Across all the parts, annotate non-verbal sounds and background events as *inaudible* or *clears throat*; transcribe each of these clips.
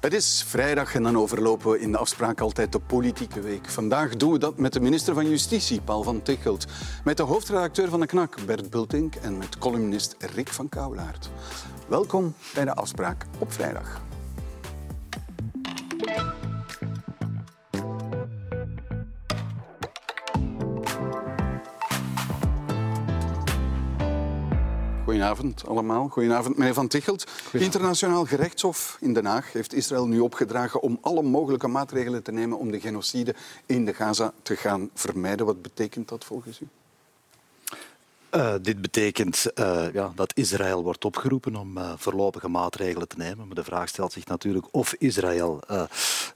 Het is vrijdag en dan overlopen we in de afspraak altijd de politieke week. Vandaag doen we dat met de minister van Justitie, Paul van Tichelt, met de hoofdredacteur van de KNAK, Bert Bultink, en met columnist Rick van Kouwlaert. Welkom bij de afspraak op vrijdag. Goedenavond allemaal. Goedenavond, meneer Van Tichelt. Het Internationaal Gerechtshof in Den Haag heeft Israël nu opgedragen om alle mogelijke maatregelen te nemen om de genocide in de Gaza te gaan vermijden. Wat betekent dat volgens u? Uh, dit betekent uh, ja, dat Israël wordt opgeroepen om uh, voorlopige maatregelen te nemen. Maar de vraag stelt zich natuurlijk of Israël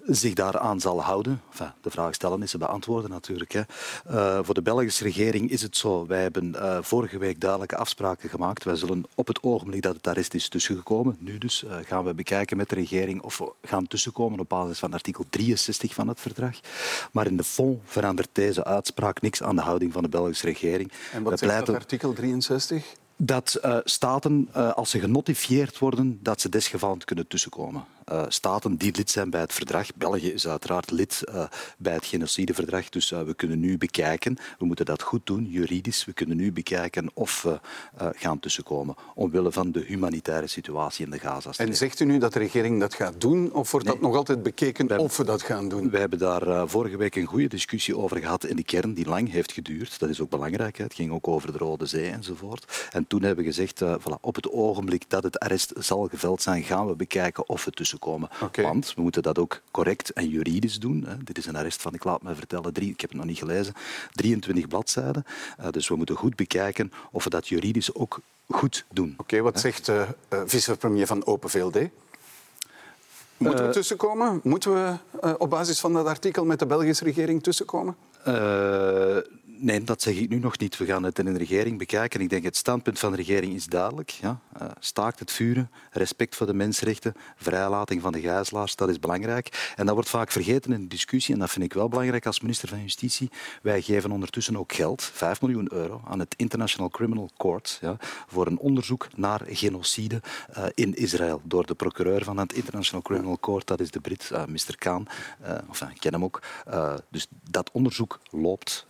zich daaraan zal houden. Enfin, de vraag stellen is ze beantwoorden natuurlijk. Hè. voor de Belgische regering is het zo. Wij hebben vorige week duidelijke afspraken gemaakt. Wij zullen op het ogenblik dat het arrest is tussengekomen, nu dus, gaan we bekijken met de regering of we gaan tussenkomen op basis van artikel 63 van het verdrag. Maar in de fond verandert deze uitspraak niks aan de houding van de Belgische regering. En wat pleiten artikel 63? Dat uh, staten, uh, als ze genotifieerd worden, dat ze desgevallend kunnen tussenkomen staten die lid zijn bij het verdrag. België is uiteraard lid uh, bij het genocideverdrag, dus uh, we kunnen nu bekijken, we moeten dat goed doen, juridisch, we kunnen nu bekijken of we gaan tussenkomen, omwille van de humanitaire situatie in de Gaza. En zegt u nu dat de regering dat gaat doen, of wordt nee. dat nog altijd bekeken of we dat gaan doen? We hebben daar vorige week een goede discussie over gehad in de kern, die lang heeft geduurd. Dat is ook belangrijk, het ging ook over de Rode Zee enzovoort. En toen hebben we gezegd, voilà, op het ogenblik dat het arrest zal geveld zijn, gaan we bekijken of we komen. Okay. Want we moeten dat ook correct en juridisch doen. Hè. Dit is een arrest van, ik laat me vertellen, drie, ik heb het nog niet gelezen, 23 bladzijden. Uh, dus we moeten goed bekijken of we dat juridisch ook goed doen. Oké, okay, wat zegt de uh, uh, vicepremier van Open VLD? Moeten we tussenkomen? Moeten we uh, op basis van dat artikel met de Belgische regering tussenkomen? Uh, Nee, dat zeg ik nu nog niet. We gaan het in de regering bekijken. Ik denk het standpunt van de regering is duidelijk. Ja. Uh, staakt het vuren, respect voor de mensenrechten, vrijlating van de gijzelaars, dat is belangrijk. En dat wordt vaak vergeten in de discussie en dat vind ik wel belangrijk als minister van Justitie. Wij geven ondertussen ook geld, 5 miljoen euro, aan het International Criminal Court ja, voor een onderzoek naar genocide uh, in Israël door de procureur van het International Criminal Court, dat is de Brit, uh, Mr. Khan. enfin, ik ken hem ook. dus dat onderzoek loopt.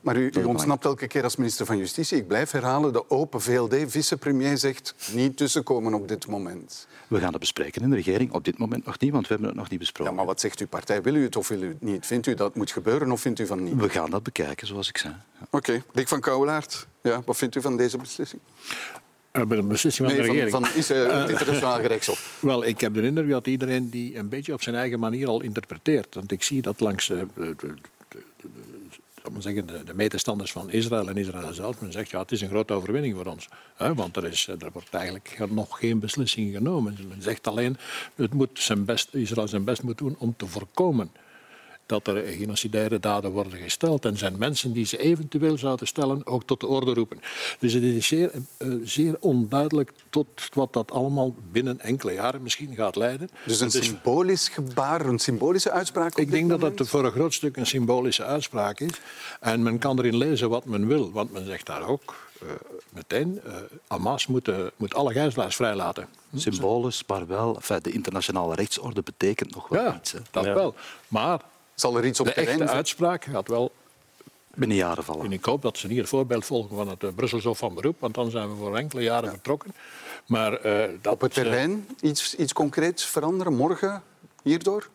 Maar u, u ontsnapt elke keer als minister van Justitie. Ik blijf herhalen, de open VLD-vicepremier zegt niet tussenkomen op dit moment. We gaan het bespreken in de regering. Op dit moment nog niet, want we hebben het nog niet besproken. Ja, maar wat zegt uw partij? Wil u het of wil u het niet? Vindt u dat het moet gebeuren of vindt u van niet? We gaan dat bekijken, zoals ik zei. Ja. Oké. Okay. Rick van Kouwelaert, ja, wat vindt u van deze beslissing? Uh, bij de beslissing van nee, de regering. Van, van is, uh, het internationaal gerechtshof. *laughs* Wel, ik heb de indruk dat iedereen die een beetje op zijn eigen manier al interpreteert. Want ik zie dat langs uh, de, de, de, zeggen, de, de medestanders van Israël en Israël zelf. Men zegt ja, het is een grote overwinning voor ons. Hè, want er, is, er wordt eigenlijk nog geen beslissing genomen. Men zegt alleen, het moet zijn best, Israël zijn best moet doen om te voorkomen dat er genocidaire daden worden gesteld en zijn mensen die ze eventueel zouden stellen ook tot de orde roepen. Dus het is zeer, uh, zeer onduidelijk tot wat dat allemaal binnen enkele jaren misschien gaat leiden. Dus een is, symbolisch gebaar, een symbolische uitspraak? Ik denk moment? dat het voor een groot stuk een symbolische uitspraak is. En men kan erin lezen wat men wil, want men zegt daar ook uh, meteen, uh, Hamas moet, uh, moet alle gijzelaars vrijlaten. Symbolisch, maar wel, enfin, de internationale rechtsorde betekent nog wel ja, iets. Hè. dat ja. wel. Maar zal er iets op de terrein echte uitspraak gaat wel binnen jaren vallen. En ik hoop dat ze niet het voorbeeld volgen van het uh, Brussels Hof van Beroep, want dan zijn we voor enkele jaren ja. vertrokken. Maar, uh, dat, op het terrein iets, iets concreets veranderen morgen hierdoor?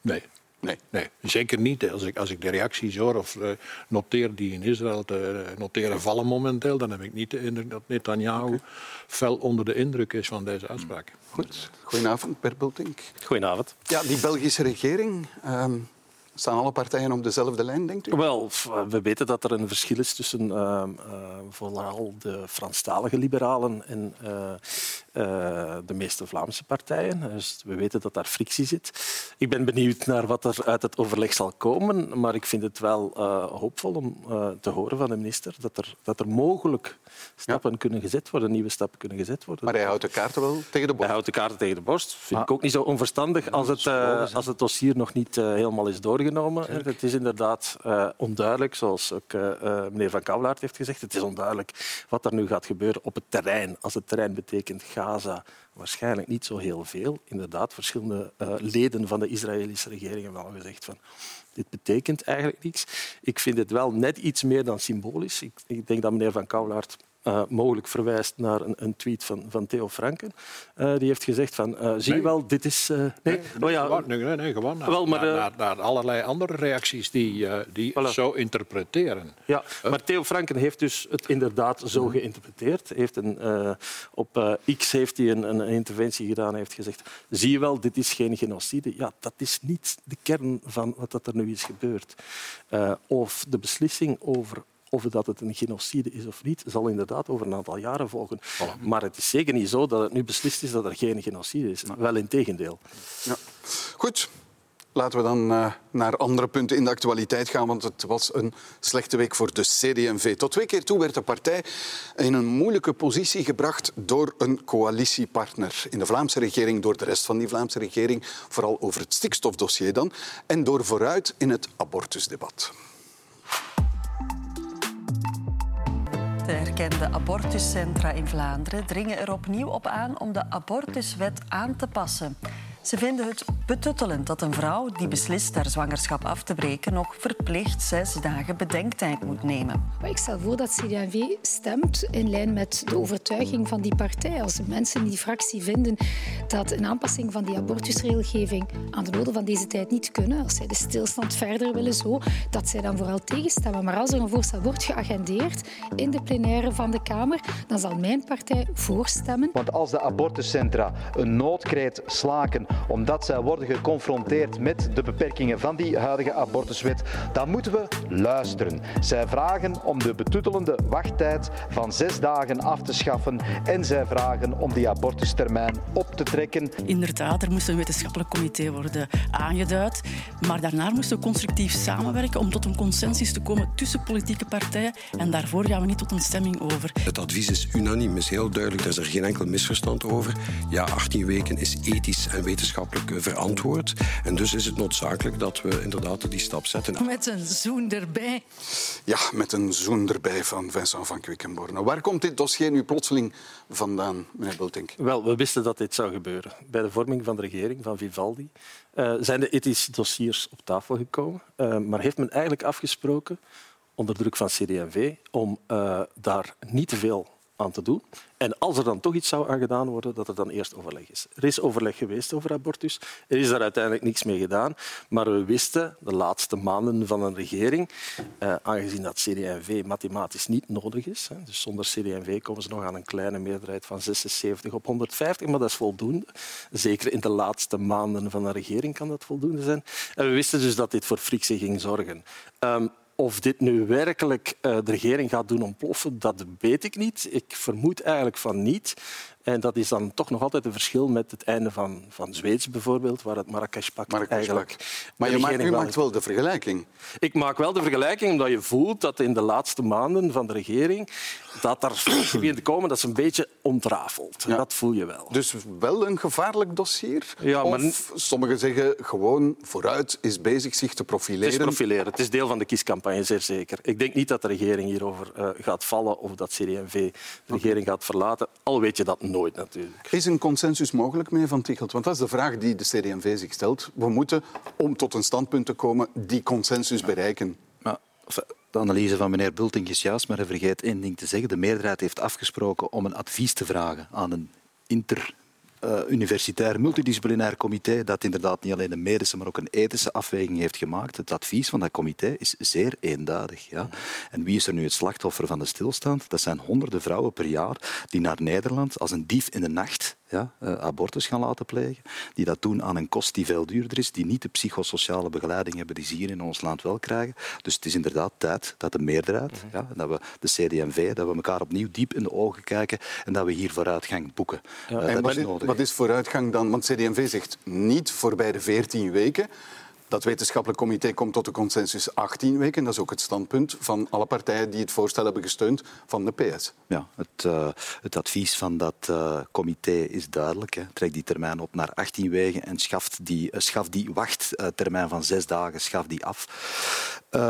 Nee. Nee. nee, zeker niet. Als ik, als ik de reacties hoor of uh, noteer die in Israël te uh, noteren vallen momenteel, dan heb ik niet de indruk dat Netanyahu okay. fel onder de indruk is van deze uitspraak. Goed. Goedenavond, Per Bultink. Goedenavond. Ja, die Belgische regering... Um, Staan alle partijen op dezelfde lijn, denkt u? Wel, we weten dat er een verschil is tussen uh, uh, vooral de Franstalige liberalen en uh, de meeste Vlaamse partijen. Dus we weten dat daar frictie zit. Ik ben benieuwd naar wat er uit het overleg zal komen, maar ik vind het wel hoopvol om te horen van de minister dat er, dat er mogelijk stappen ja. kunnen gezet worden, nieuwe stappen kunnen gezet worden. Maar hij houdt de kaarten wel tegen de borst? Hij houdt de kaarten tegen de borst. Vind ah. ik ook niet zo onverstandig als het, als het dossier nog niet helemaal is doorgegaan Het is inderdaad uh, onduidelijk, zoals ook uh, meneer Van Kouwelaert heeft gezegd. Het is onduidelijk wat er nu gaat gebeuren op het terrein. Als het terrein betekent Gaza, waarschijnlijk niet zo heel veel. Inderdaad, verschillende leden van de Israëlische regering hebben al gezegd van dit betekent eigenlijk niets. Ik vind het wel net iets meer dan symbolisch. Ik, ik denk dat meneer Van Kouwelaert uh, mogelijk verwijst naar een, een, tweet van, van Theo Franken. Uh, die heeft gezegd van, uh, zie je wel, dit is... nee, nee, oh, ja, gewoon, nee, nee, gewoon naar, wel, maar, naar, naar, allerlei andere reacties die, die voilà. zo interpreteren. Ja, maar Theo Franken heeft dus het inderdaad zo mhm. geïnterpreteerd. Heeft een, op X heeft hij een, een interventie gedaan en heeft gezegd, zie je wel, dit is geen genocide. Ja, dat is niet de kern van wat er nu is gebeurd. of de beslissing over of dat het een genocide is of niet, zal inderdaad over een aantal jaren volgen. Maar het is zeker niet zo dat het nu beslist is dat er geen genocide is. Wel in tegendeel. Ja. Goed, Laten we dan uh, naar andere punten in de actualiteit gaan, want het was een slechte week voor de CD&V. Tot twee keer toe werd de partij in een moeilijke positie gebracht door een coalitiepartner in de Vlaamse regering, door de rest van die Vlaamse regering, vooral over het stikstofdossier dan, en door vooruit in het abortusdebat. De erkende abortuscentra in Vlaanderen dringen er opnieuw op aan om de abortuswet aan te passen. Ze vinden het betuttelend dat een vrouw die beslist haar zwangerschap af te breken nog verplicht zes dagen bedenktijd moet nemen. Ik stel voor dat CD&V stemt in lijn met de overtuiging van die partij. Als de mensen in die fractie vinden dat een aanpassing van die abortusregelgeving aan de noden van deze tijd niet kunnen, als zij de stilstand verder willen zo, dat zij dan vooral tegenstemmen. Maar als er een voorstel wordt geagendeerd in de plenaire van de Kamer, dan zal mijn partij voorstemmen. Want als de abortuscentra een noodkreet slaken omdat zij worden geconfronteerd met de beperkingen van die huidige abortuswet, dan moeten we luisteren. Zij vragen om de betuttelende wachttijd van zes dagen af te schaffen en zij vragen om die abortustermijn op te trekken. Inderdaad, er moest een wetenschappelijk comité worden aangeduid, maar daarna moesten we constructief samenwerken om tot een consensus te komen tussen politieke partijen en daarvoor gaan we niet tot een stemming over. Het advies is unaniem, is heel duidelijk, daar is er geen enkel misverstand over. Ja, 18 weken is ethisch en wetenschappelijk wetenschappelijk verantwoord. En dus is het noodzakelijk dat we inderdaad die stap zetten. Met een zoen erbij. Ja, met een zoen erbij van Vincent van Quickenborne. Waar komt dit dossier nu plotseling vandaan, meneer Bultink? Wel, we wisten dat dit zou gebeuren. Bij de vorming van de regering van Vivaldi uh, zijn de ethische dossiers op tafel gekomen. Uh, maar heeft men eigenlijk afgesproken, onder druk van CD&V, om uh, daar niet te veel aan te doen. En als er dan toch iets zou aan gedaan worden, dat er dan eerst overleg is. Er is overleg geweest over abortus. Er is daar uiteindelijk niks mee gedaan. Maar we wisten de laatste maanden van een regering, eh, aangezien dat CD&V mathematisch niet nodig is, hè, dus zonder CD&V komen ze nog aan een kleine meerderheid van 76 op 150, maar dat is voldoende. Zeker in de laatste maanden van een regering kan dat voldoende zijn. En we wisten dus dat dit voor frictie ging zorgen. Um, of dit nu werkelijk uh, de regering gaat doen ontploffen, dat weet ik niet. Ik vermoed eigenlijk van niet. En dat is dan toch nog altijd een verschil met het einde van, van Zweeds bijvoorbeeld, waar het Marrakesh-pact Marrakesh eigenlijk... Maar je maakt, u maakt wel de vergelijking. Ik maak wel de vergelijking omdat je voelt dat in de laatste maanden van de regering dat *clears throat* er begint te komen dat ze een beetje ontrafelt. Ja. Dat voel je wel. Dus wel een gevaarlijk dossier? Ja, maar... Of sommigen zeggen gewoon vooruit is bezig zich te profileren? Het is profileren. Het is deel van de kiescampagne, zeer zeker. Ik denk niet dat de regering hierover uh, gaat vallen of dat CD&V de regering gaat verlaten. Al weet je dat nooit natuurlijk. Is een consensus mogelijk, meneer Van Tichelt? Want dat is de vraag die de CD&V zich stelt. We moeten, om tot een standpunt te komen, die consensus bereiken. de analyse van meneer Bulting is juist, maar hij vergeet één ding te zeggen. De meerderheid heeft afgesproken om een advies te vragen aan een inter uh, universitair multidisciplinair comité dat inderdaad niet alleen een medische, maar ook een ethische afweging heeft gemaakt. Het advies van dat comité is zeer eenduidig. Ja. En wie is er nu het slachtoffer van de stilstand? Dat zijn honderden vrouwen per jaar die naar Nederland als een dief in de nacht ja, uh, abortus gaan laten plegen, die dat doen aan een kost die veel duurder is, die niet de psychosociale begeleiding hebben die ze hier in ons land wel krijgen. Dus het is inderdaad tijd dat de meerderheid, mm ja, dat we de CD&V, dat we elkaar opnieuw diep in de ogen kijken en dat we hier vooruitgang boeken. Ja. Uh, en wat is, wat is vooruitgang dan? Want CD&V zegt niet voorbij de 14 weken. Dat wetenschappelijk comité komt tot de consensus 18 weken. Dat is ook het standpunt van alle partijen die het voorstel hebben gesteund van de PS. Ja, het, uh, het advies van dat uh, comité is duidelijk. Hè. Trek die termijn op naar 18 weken en schaft die, uh, schaf die wachttermijn van zes dagen schaf die af.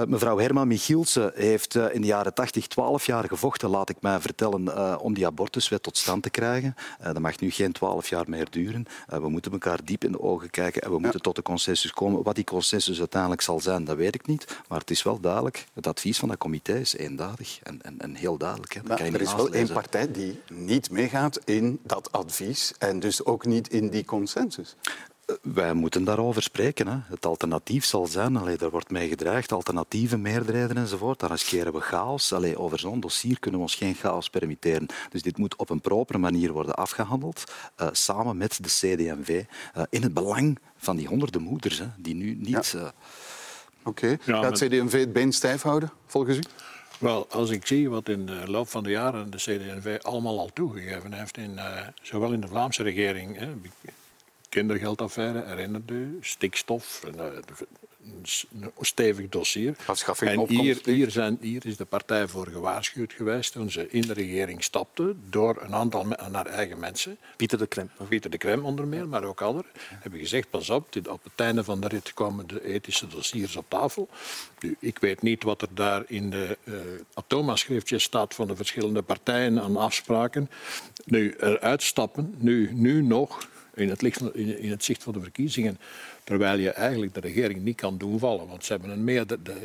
mevrouw Herman Michielsen heeft in de jaren 80 12 jaar gevochten, laat ik mij vertellen, om die abortuswet tot stand te krijgen. dat mag nu geen 12 jaar meer duren. we moeten elkaar diep in de ogen kijken en we moeten tot de consensus komen. Wat consensus uiteindelijk zal zijn, dat weet ik niet. Maar het is wel duidelijk. Het advies van dat comité is eendadig en, en, en heel duidelijk. Hè. Maar er is wel één partij die niet meegaat in dat advies en dus ook niet in die consensus. Eh, wij moeten daarover spreken. Hè. Het alternatief zal zijn, allee, er wordt mee gedreigd, alternatieve meerderheden enzovoort. Dan riskeren we chaos. Allee, over zo'n dossier kunnen we ons geen chaos permitteren. Dus dit moet op een propere manier worden afgehandeld, uh, samen met de CD&V, uh, eh, in het belang van die honderden moeders hè, die nu niet... Ja. Oké. Okay. Gaat het CD&V het been stijf houden, volgens u? Wel, als ik zie wat in de loop van de jaren de CD&V allemaal al toegegeven heeft, in, uh, zowel in de Vlaamse regering, hè, kindergeldaffaire, herinnert u, stikstof, uh, een stevig dossier. En hier, hier, zijn, hier is de partij voor gewaarschuwd geweest toen ze in de regering stapte door een aantal naar eigen mensen. Pieter de Krem. Pieter de Krem onder meer, maar ook anderen. Hebben gezegd, pas op, op het einde van de rit komen de ethische dossiers op tafel. Nu, ik weet niet wat er daar in de uh, Atoma-schriftjes staat van de verschillende partijen aan afspraken. Nu, eruit stappen, nu, nu nog, in het, licht, in het zicht van de verkiezingen, Terwijl je eigenlijk de regering niet kan doen vallen. Want ze hebben een meer. De, de,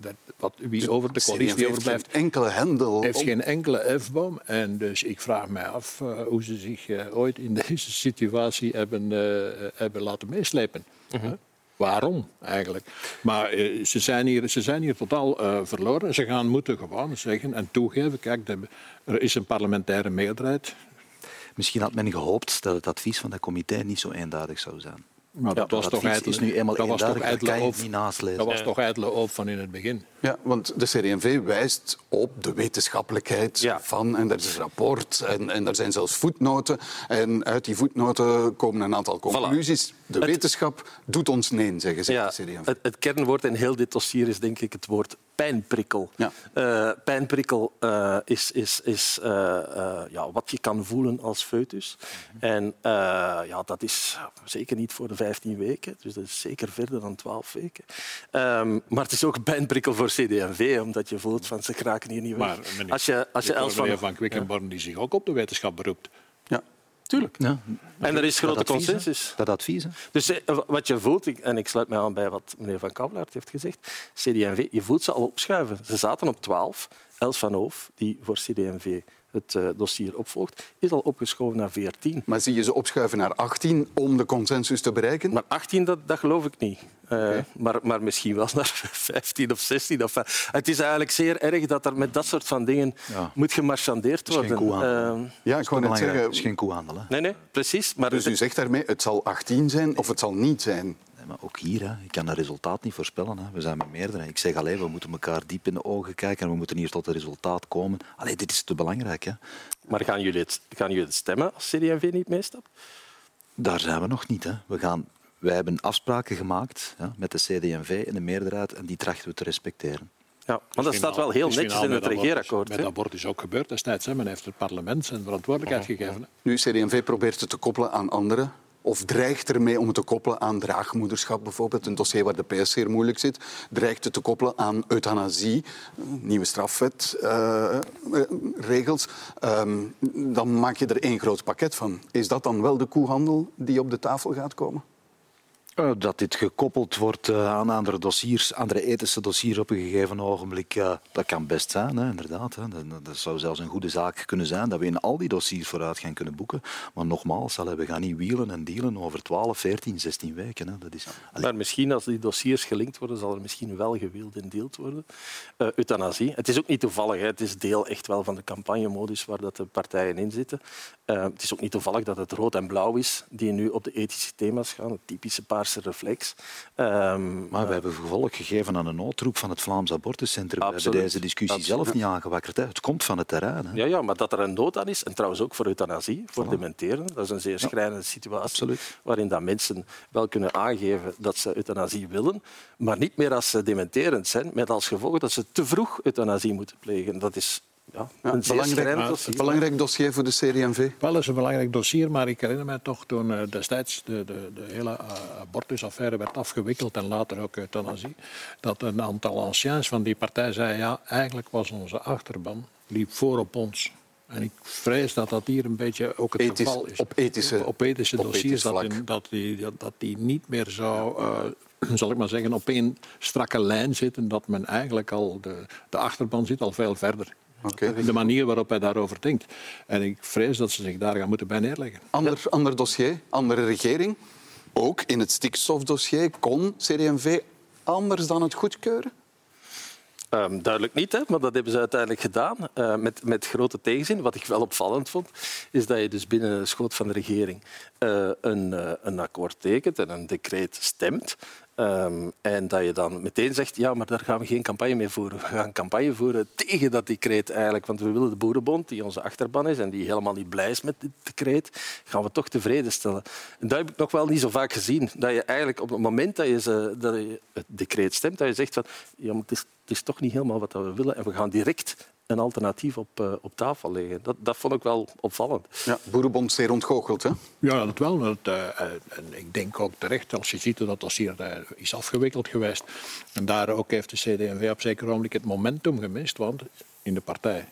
de, wat, wie over de coalitie overblijft. Heeft enkele hendel. Heeft geen enkele F-boom. En dus ik vraag mij af uh, hoe ze zich uh, ooit in *laughs* deze situatie hebben, uh, hebben laten meeslepen. -huh. Mhm. Waarom eigenlijk? Maar ze, zijn hier, ze zijn hier totaal verloren. Ze gaan moeten gewoon zeggen en toegeven: kijk, er is een parlementaire meerderheid. Misschien had men gehoopt dat het advies van dat comité niet zo eenduidig zou zijn. Maar dat, was, toch is nu eenmaal dat was toch ijdele niet naastlezen. Dat was toch ijdele hoop van in het begin. Ja, want de CD&V wijst op de wetenschappelijkheid van, en er is een rapport, en, en er zijn zelfs voetnoten. En uit die voetnoten komen een aantal conclusies. De wetenschap doet ons nee, zeggen ze. Ja. Het, het kernwoord in heel dit dossier is denk ik het woord pijnprikkel. Ja. Uh, pijnprikkel uh, is, is, is uh, ja, wat je kan voelen als foetus. En ja, dat is zeker niet voor de 15 weken, dus dat is zeker verder dan 12 weken. Um, maar het is ook pijnprikkel voor CD&V, omdat je voelt van ze kraken hier niet weg. Maar meneer, als je, als je Els van, van Quickenborn die zich ook op de wetenschap beroept. Ja. Tuurlijk. Ja. En er is grote consensus. Dat advies. Dus eh, wat je voelt, en ik sluit mij aan bij wat meneer Van Kavelaert heeft gezegd, CD&V, je voelt ze al opschuiven. Ze zaten op 12. Els van Hoof, die voor CD&V het uh, dossier opvolgt, is al opgeschoven naar 14. Maar zie je ze opschuiven naar 18 om de consensus te bereiken? Maar 18, dat, dat geloof ik niet. Uh, okay. maar, maar misschien wel *laughs* naar 15 of 16. Of, uh, het is eigenlijk zeer erg dat er met dat soort van dingen ja. moet gemarchandeerd worden. Geen ja, ik wou net zeggen... Het is geen koehandel. Hè? Nee, nee, precies. Maar dus u zegt daarmee, het zal 18 zijn of het zal niet zijn? Maar ook hier, hè, ik kan het resultaat niet voorspellen. Hè. We zijn met meerdere. Ik zeg alleen, we moeten elkaar diep in de ogen kijken en we moeten hier tot een resultaat komen. Allee, dit is te belangrijk. Hè. Maar gaan jullie, het, gaan jullie het stemmen als CD&V niet meestapt? Daar zijn we nog niet. Hè. We gaan, wij hebben afspraken gemaakt ja, met de CD&V en de meerderheid en die trachten we te respecteren. Ja, maar dat staat wel heel netjes in het regeerakkoord. Met abort is ook gebeurd destijds. Hè. Men heeft het parlement zijn verantwoordelijkheid gegeven. Nu, CD&V probeert het te koppelen aan anderen of dreigt ermee om het te koppelen aan draagmoederschap bijvoorbeeld, een dossier waar de PS zeer moeilijk zit, dreigt het te koppelen aan euthanasie, nieuwe strafwetregels, uh, um, dan maak je er één groot pakket van. Is dat dan wel de koehandel die op de tafel gaat komen? Eh, dat dit gekoppeld wordt eh, aan andere dossiers, andere ethische dossiers op een gegeven ogenblik, dat kan best zijn, hè, inderdaad. Hè. Dat, zou zelfs een goede zaak kunnen zijn, dat we in al die dossiers vooruit gaan kunnen boeken. Maar nogmaals, we gaan niet wielen en dealen over 12, 14, 16 weken. Hè. Dat is, maar misschien als die dossiers gelinkt worden, zal er misschien wel gewild en deeld worden. Uh, euthanasie, het is ook niet toevallig. Hè. Het is deel echt wel van de campagnemodus waar dat de partijen in zitten. Het is ook niet toevallig dat het rood en blauw is die nu op de ethische thema's gaan, het typische paard reflex. Um, maar we hebben gevolg gegeven aan een noodroep van het Vlaams Abortuscentrum. We hebben deze discussie Absoluut. zelf niet aangewakkerd. Hè. Het komt van het terrein. Hè. Ja, ja, maar dat er een nood aan is, en trouwens ook voor euthanasie, voor voilà. dementeren, dat is een zeer schrijnende situatie Absoluut. waarin dat mensen wel kunnen aangeven dat ze euthanasie willen, maar niet meer als ze dementerend zijn, met als gevolg dat ze te vroeg euthanasie moeten plegen. Dat is ja, ja, een belangrijk, dossier. belangrijk dossier voor de CDMV? Wel, is een belangrijk dossier, maar ik herinner me toch toen uh, destijds de, de, de hele uh, abortusaffaire werd afgewikkeld en later ook euthanasie, dat een aantal anciens van die partij zei ja, eigenlijk was onze achterban liep voor op ons. En ik vrees dat dat hier een beetje ook het Ethisch, geval is. Op ethische, op ethische op dossiers, ethisch dat, in, dat, die, dat die niet meer zou... Uh, *clears throat* zal ik maar zeggen, op één strakke lijn zitten, dat men eigenlijk al, de, de achterban zit al veel verder. Okay. De manier waarop hij daarover denkt. En ik vrees dat ze zich daar gaan moeten bij neerleggen. Ander, ander dossier, andere regering. Ook in het stikstofdossier kon CD&V anders dan het goedkeuren? Um, duidelijk niet, hè, maar dat hebben ze uiteindelijk gedaan uh, met, met grote tegenzin. Wat ik wel opvallend vond, is dat je dus binnen de schoot van de regering uh, een, uh, een akkoord tekent en een decreet stemt. Um, en dat je dan meteen zegt, ja, maar daar gaan we geen campagne mee voeren. We gaan campagne voeren tegen dat decreet eigenlijk. Want we willen de Boerenbond, die onze achterban is en die helemaal niet blij is met dit decreet, gaan we toch tevreden stellen. En dat heb ik nog wel niet zo vaak gezien. Dat je eigenlijk op het moment dat je, ze, dat je het decreet stemt, dat je zegt van, ja, maar het het is toch niet helemaal wat we willen. En we gaan direct een alternatief op, uh, op tafel leggen. Dat, dat vond ik wel opvallend. Ja, Boerenbond zeer ontgoocheld, hè? Ja, dat wel. Dat, uh, en ik denk ook terecht, als je ziet dat dat hier uh, is afgewikkeld geweest. En daar ook heeft de CD&V op zeker ogenblik het momentum gemist. Want in de partij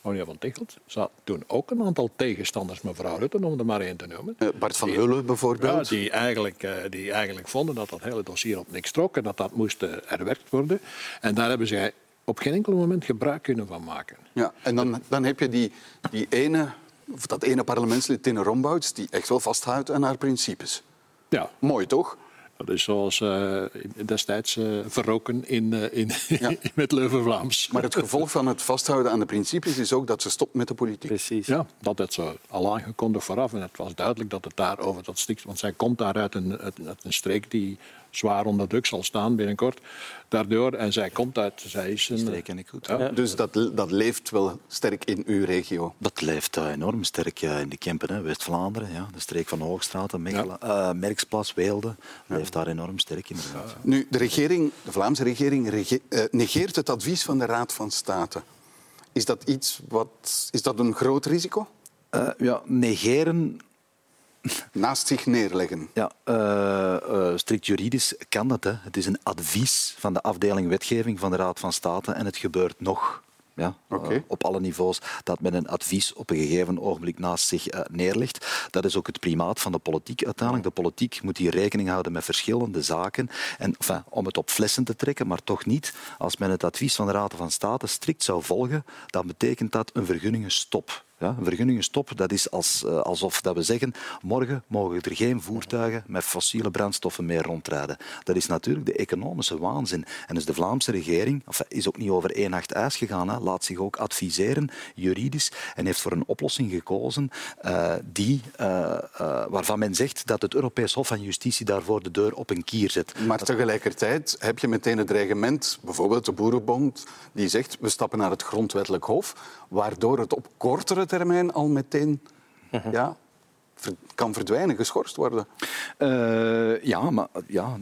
Monia van Tichelt zat toen ook een aantal tegenstanders, mevrouw Rutte, om er maar één te noemen. Bart van Heulen bijvoorbeeld. Ja, die, eigenlijk, die eigenlijk vonden dat dat hele dossier op niks trok en dat dat moest herwerkt worden. En daar hebben zij op geen enkel moment gebruik kunnen van maken. Ja, en dan, dan heb je die, die ene, of dat ene parlementslid, Tine Rombouts, die echt wel vasthoudt aan haar principes. Ja. Mooi, toch? Dat is zoals uh, destijds uh, verroken in, uh, in, ja. *laughs* met Leuven-Vlaams. Maar het gevolg van het vasthouden aan de principes is ook dat ze stopt met de politiek. Precies. Ja, dat had ze al aangekondigd vooraf. En het was duidelijk dat het daar over dat stikt. Want zij komt daar uit een, uit een streek die zwaar onder druk zal staan binnenkort. Daardoor, en zij komt uit, zij is een... Streek ken ik goed. Ja, dus dat, dat leeft wel sterk in uw regio? Dat leeft uh, enorm sterk ja, in de Kempen, West-Vlaanderen. Ja, de streek van Hoogstraat, Mechelen, ja. uh, Merksplas, Weelde. Ja. leeft daar enorm sterk in. Nu, de regering, de Vlaamse regering rege uh, negeert het advies van de Raad van State. Is dat iets wat... Is dat een groot risico? ja, negeren Naast zich neerleggen. Ja, uh, uh, strikt juridisch kan dat. Hè. Het is een advies van de afdeling wetgeving van de Raad van State en het gebeurt nog. Ja, okay. uh, op alle niveaus, dat men een advies op een gegeven ogenblik naast zich uh, neerlegt. Dat is ook het primaat van de politiek uiteindelijk. De politiek moet hier rekening houden met verschillende zaken. En, enfin, om het op flessen te trekken, maar toch niet. Als men het advies van de Raad van State strikt zou volgen, dan betekent dat een vergunningenstop. Ja, een vergunningenstop, dat is als, uh, alsof dat we zeggen, morgen mogen er geen voertuigen met fossiele brandstoffen meer rondrijden. Dat is natuurlijk de economische waanzin. En dus de Vlaamse regering enfin, is ook niet over één nacht ijs gegaan, hè, laat zich ook adviseren, juridisch, en heeft voor een oplossing gekozen uh, die, uh, waarvan men zegt dat het Europees Hof van Justitie daarvoor de deur op een kier zet. Maar tegelijkertijd heb je meteen het dreigement, bijvoorbeeld de Boerenbond, die zegt we stappen naar het grondwettelijk hof, waardoor het op kortere termijn al meteen uh-huh. ja, kan verdwijnen, geschorst worden. Uh, ja, maar ja,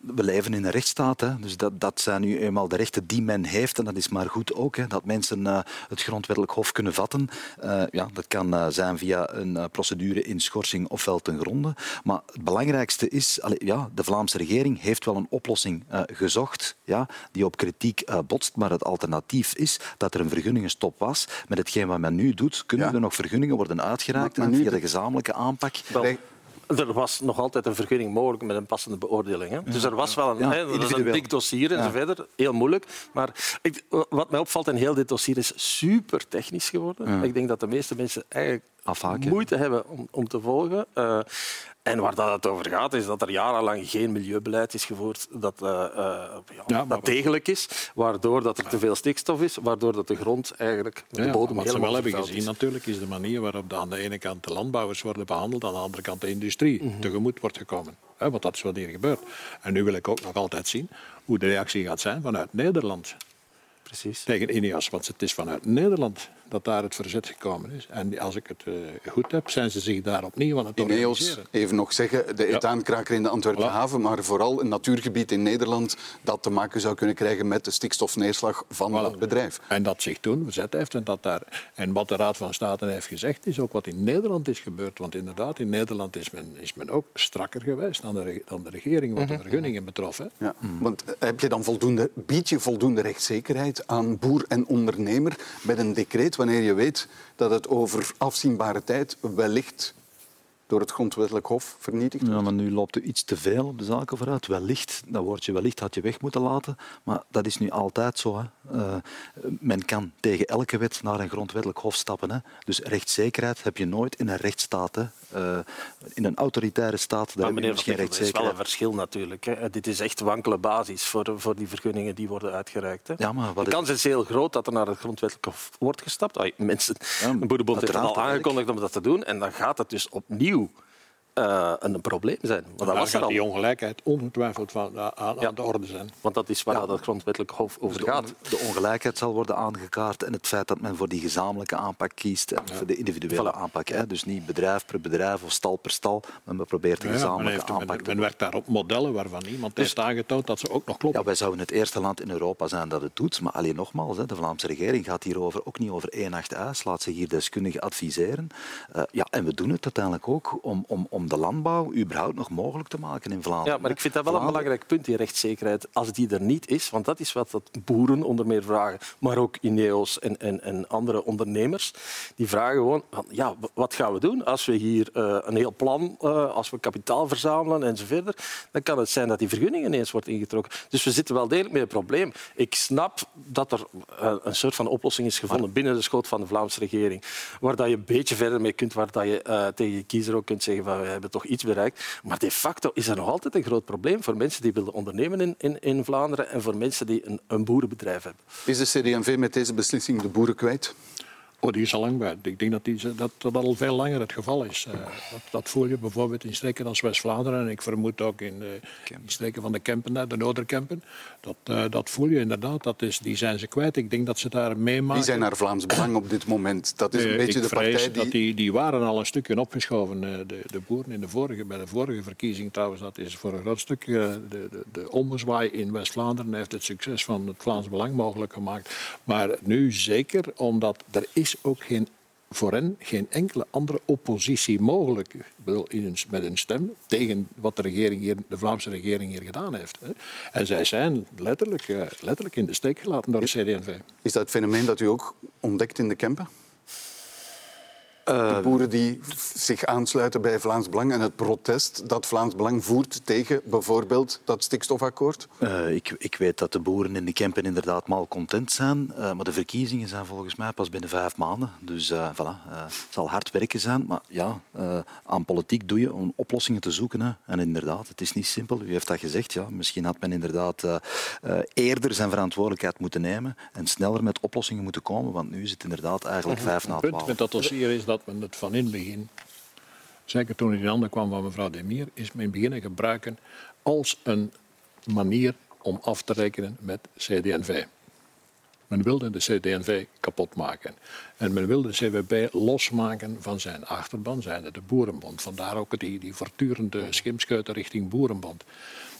we leven in een rechtsstaat. Hè. Dus dat, dat zijn nu eenmaal de rechten die men heeft. En dat is maar goed ook, hè, dat mensen uh, het grondwettelijk hof kunnen vatten. Uh, ja, dat kan zijn via een procedure in schorsing ofwel ten gronde. Maar het belangrijkste is, allee, ja, de Vlaamse regering heeft wel een oplossing gezocht ja, die op kritiek botst. Maar het alternatief is dat er een vergunningenstop was. Met hetgeen wat men nu doet, kunnen ja. er nog vergunningen worden uitgeraakt maar via de gezamenlijke aanpak. Wel, er was nog altijd een vergunning mogelijk met een passende beoordeling. Hè? Dus er was wel een, Ja, een dik dossier en zo verder. Heel moeilijk. Maar ik, wat mij opvalt in heel dit dossier is super technisch geworden. Ik denk dat de meeste mensen eigenlijk afhaken. moeite hebben om, om te volgen. Uh, en waar dat het over gaat, is dat er jarenlang geen milieubeleid is gevoerd dat, uh, ja, ja, dat degelijk is, waardoor dat er te veel stikstof is, waardoor dat de grond eigenlijk met de bodem ja, Wat ze wel hebben gezien is. natuurlijk is de manier waarop de, aan de ene kant de landbouwers worden behandeld, aan de andere kant de industrie mm -hmm. tegemoet wordt gekomen. Want dat is wat hier gebeurt. En nu wil ik ook nog altijd zien hoe de reactie gaat zijn vanuit Nederland. Precies. Tegen INEAS, want het is vanuit Nederland dat daar het verzet gekomen is. En als ik het uh, goed heb, zijn ze zich daar opnieuw aan het even nog zeggen, de etaankraker in de Antwerpse Voilà. haven, maar vooral een natuurgebied in Nederland dat te maken zou kunnen krijgen met de stikstofneerslag van Voilà. het bedrijf. En dat zich toen verzet heeft en, dat daar, en wat de Raad van State heeft gezegd, is ook wat in Nederland is gebeurd. Want inderdaad, in Nederland is men, is men ook strakker geweest dan de, dan de regering wat de vergunningen betrof. Hè. Ja, want heb je dan voldoende, bied je voldoende rechtszekerheid aan boer en ondernemer met een decreet wanneer je weet dat het over afzienbare tijd wellicht door het grondwettelijk hof vernietigd wordt? Ja, maar nu loopt u iets te veel op de zaken vooruit. Wellicht, dat woordje wellicht had je weg moeten laten. Maar dat is nu altijd zo. Hè. Uh, men kan tegen elke wet naar een grondwettelijk hof stappen. Hè. Dus rechtszekerheid heb je nooit in een rechtsstaat. Hè. Uh, in een autoritaire staat daar Maar meneer Tichel, er is wel een verschil natuurlijk. Hè. Dit is echt wankele basis voor, voor die vergunningen die worden uitgereikt. Hè. Ja, maar wat de kans is heel groot dat er naar het grondwettelijk hof wordt gestapt. Ay, mensen, Ja, de Boerenbond heeft al aangekondigd om dat te doen. En dan gaat het dus opnieuw uh, een probleem zijn. Want dat was er gaat die ongelijkheid ongetwijfeld van, aan, aan Ja. de orde zijn. Want dat is waar dat grondwettelijk hof over De, gaat. on- de ongelijkheid zal worden aangekaart en het feit dat men voor die gezamenlijke aanpak kiest en voor de individuele Voilà. aanpak. Hè. Dus niet bedrijf per bedrijf of stal per stal, maar men probeert een Ja, ja, men, gezamenlijke heeft, men, aanpak te men werkt daar op modellen waarvan iemand heeft aangetoond dat ze ook nog kloppen. Ja, wij zouden het eerste land in Europa zijn dat het doet. Maar alleen nogmaals, hè, de Vlaamse regering gaat hierover ook niet over één nacht ijs. Laat zich hier deskundigen adviseren. Uh, ja, en we doen het uiteindelijk ook om, om, om de landbouw überhaupt nog mogelijk te maken in Vlaanderen. Ja, maar ik vind dat wel een belangrijk punt, die rechtszekerheid. Als die er niet is, want dat is wat dat boeren onder meer vragen, maar ook Ineos en, en, en andere ondernemers, die vragen gewoon, ja, wat gaan we doen als we hier eh, een heel plan, eh, als we kapitaal verzamelen en zo verder, dan kan het zijn dat die vergunning ineens wordt ingetrokken. Dus we zitten wel degelijk met een probleem. Ik snap dat er eh, een soort van oplossing is gevonden binnen de schoot van de Vlaamse regering, waar dat je een beetje verder mee kunt, waar dat je tegen je kiezer ook kunt zeggen van hebben toch iets bereikt. Maar de facto is er nog altijd een groot probleem voor mensen die willen ondernemen in, in, Vlaanderen en voor mensen die een, een boerenbedrijf hebben. Is de CD&V met deze beslissing de boeren kwijt? Oh, die is al lang bij. Ik denk dat, die, dat dat al veel langer het geval is. Uh, dat, dat voel je bijvoorbeeld in streken als West-Vlaanderen en ik vermoed ook in, uh, in streken van de Kempen, de Noorderkempen. Dat, uh, dat voel je inderdaad. Dat is, die zijn ze kwijt. Ik denk dat ze daar meemaken. Die zijn naar Vlaams Belang op dit moment. Dat is een beetje de partij die... Dat die, die waren al een stukje opgeschoven, de, de boeren in de vorige, bij de vorige verkiezing trouwens. Dat is voor een groot stuk de, de, de ommezwaai in West-Vlaanderen heeft het succes van het Vlaams Belang mogelijk gemaakt. Maar nu zeker, omdat er is ook geen, voor hen geen enkele andere oppositie mogelijk Ik bedoel, in hun, met een stem tegen wat de, regering hier, de Vlaamse regering hier gedaan heeft. Hè. En zij zijn letterlijk, uh, letterlijk in de steek gelaten door de CD&V. Is dat het fenomeen dat u ook ontdekt in de Kempen? De boeren die zich aansluiten bij Vlaams Belang en het protest dat Vlaams Belang voert tegen bijvoorbeeld dat stikstofakkoord? Uh, ik, ik, weet dat de boeren in de Kempen inderdaad malcontent zijn, uh, maar de verkiezingen zijn volgens mij pas binnen vijf maanden. Dus uh, voilà, het zal hard werken zijn, maar ja, aan politiek doe je om oplossingen te zoeken. Hè. En inderdaad, het is niet simpel. U heeft dat gezegd. Ja. Misschien had men inderdaad eerder zijn verantwoordelijkheid moeten nemen en sneller met oplossingen moeten komen, want nu is het inderdaad eigenlijk vijf na Het punt twaalf. met dat dossier is dat men het van in het begin, zeker toen het in handen kwam van mevrouw Demir, is men beginnen gebruiken als een manier om af te rekenen met CD&V. Men wilde de CD&V kapot maken. En men wilde de CWB losmaken van zijn achterban, zijn de Boerenbond. Vandaar ook die, die voortdurende schimschuiten richting Boerenbond.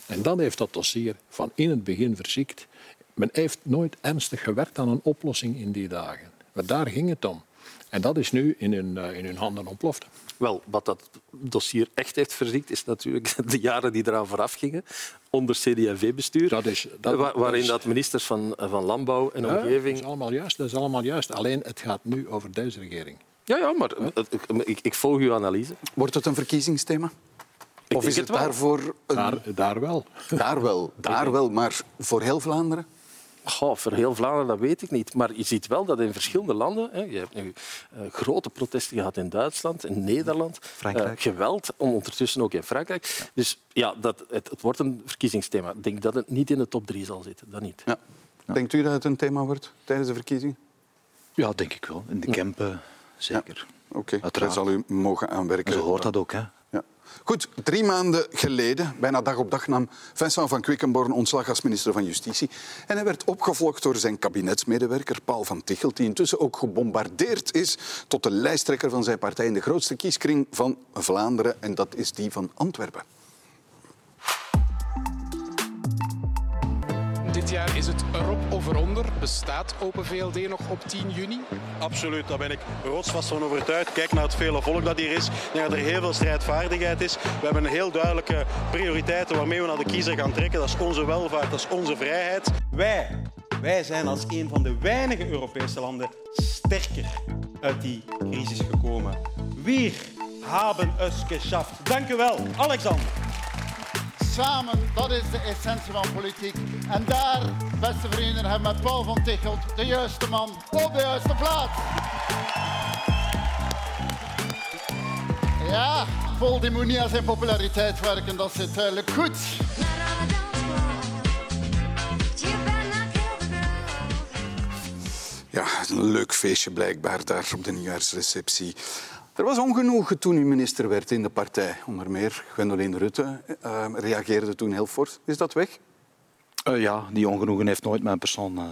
En dan heeft dat dossier van in het begin verziekt. Men heeft nooit ernstig gewerkt aan een oplossing in die dagen. Maar daar ging het om. En dat is nu in hun, uh, in hun handen ontploft. Wel, wat dat dossier echt heeft verziekt, is natuurlijk *laughs* de jaren die eraan vooraf gingen. Onder CD&V-bestuur. Dat is, dat, waar, waarin is, dat ministers van, van Landbouw en ja, Omgeving... Dat is, allemaal juist, dat is allemaal juist. Alleen het gaat nu over deze regering. Ja, ja maar ik, ik volg uw analyse. Wordt het een verkiezingsthema? Ik of is het, het daarvoor... Een... Daar, daar wel. Daar wel, daar *laughs* wel. Maar voor heel Vlaanderen? Goh, voor heel Vlaanderen, dat weet ik niet. Maar je ziet wel dat in verschillende landen... Hè, je hebt nu uh, grote protesten gehad in Duitsland, in Nederland. Frankrijk. Uh, geweld, ondertussen ook in Frankrijk. Ja. Dus ja, dat, het, het, wordt een verkiezingsthema. Ik denk dat het niet in de top drie zal zitten. Dat niet. Ja. Denkt u dat het een thema wordt tijdens de verkiezingen? Ja, denk ik wel. In de Kempen zeker. Oké, okay. daar zal u mogen aanwerken. Zo hoort dat ook, hè? Goed, drie maanden geleden, bijna dag op dag, nam Vincent van Quickenborn ontslag als minister van Justitie. En hij werd opgevolgd door zijn kabinetsmedewerker Paul van Tichelt, die intussen ook gebombardeerd is tot de lijsttrekker van zijn partij in de grootste kieskring van Vlaanderen. En dat is die van Antwerpen. Dit jaar is het erop of eronder. Bestaat Open VLD nog op 10 juni? Absoluut, daar ben ik rotsvast van overtuigd. Kijk naar het vele volk dat hier is. Ik denk dat er heel veel strijdvaardigheid is. We hebben een heel duidelijke prioriteiten waarmee we naar de kiezer gaan trekken. Dat is onze welvaart, dat is onze vrijheid. Wij, wij zijn als een van de weinige Europese landen sterker uit die crisis gekomen. Wir haben es geschafft. Dank u wel, Alexander. Samen, dat is de essentie van politiek. En daar, beste vrienden, hebben we met Paul van Tichelt de juiste man op de juiste plaats. Ja, Paul die moet zijn populariteit werken, dat zit duidelijk goed. Ja, een leuk feestje blijkbaar daar op de nieuwjaarsreceptie. Er was ongenoegen toen u minister werd in de partij. Onder meer Gwendoline Rutte uh, reageerde toen heel fors. Is dat weg? Uh, ja, die ongenoegen heeft nooit mijn persoon uh,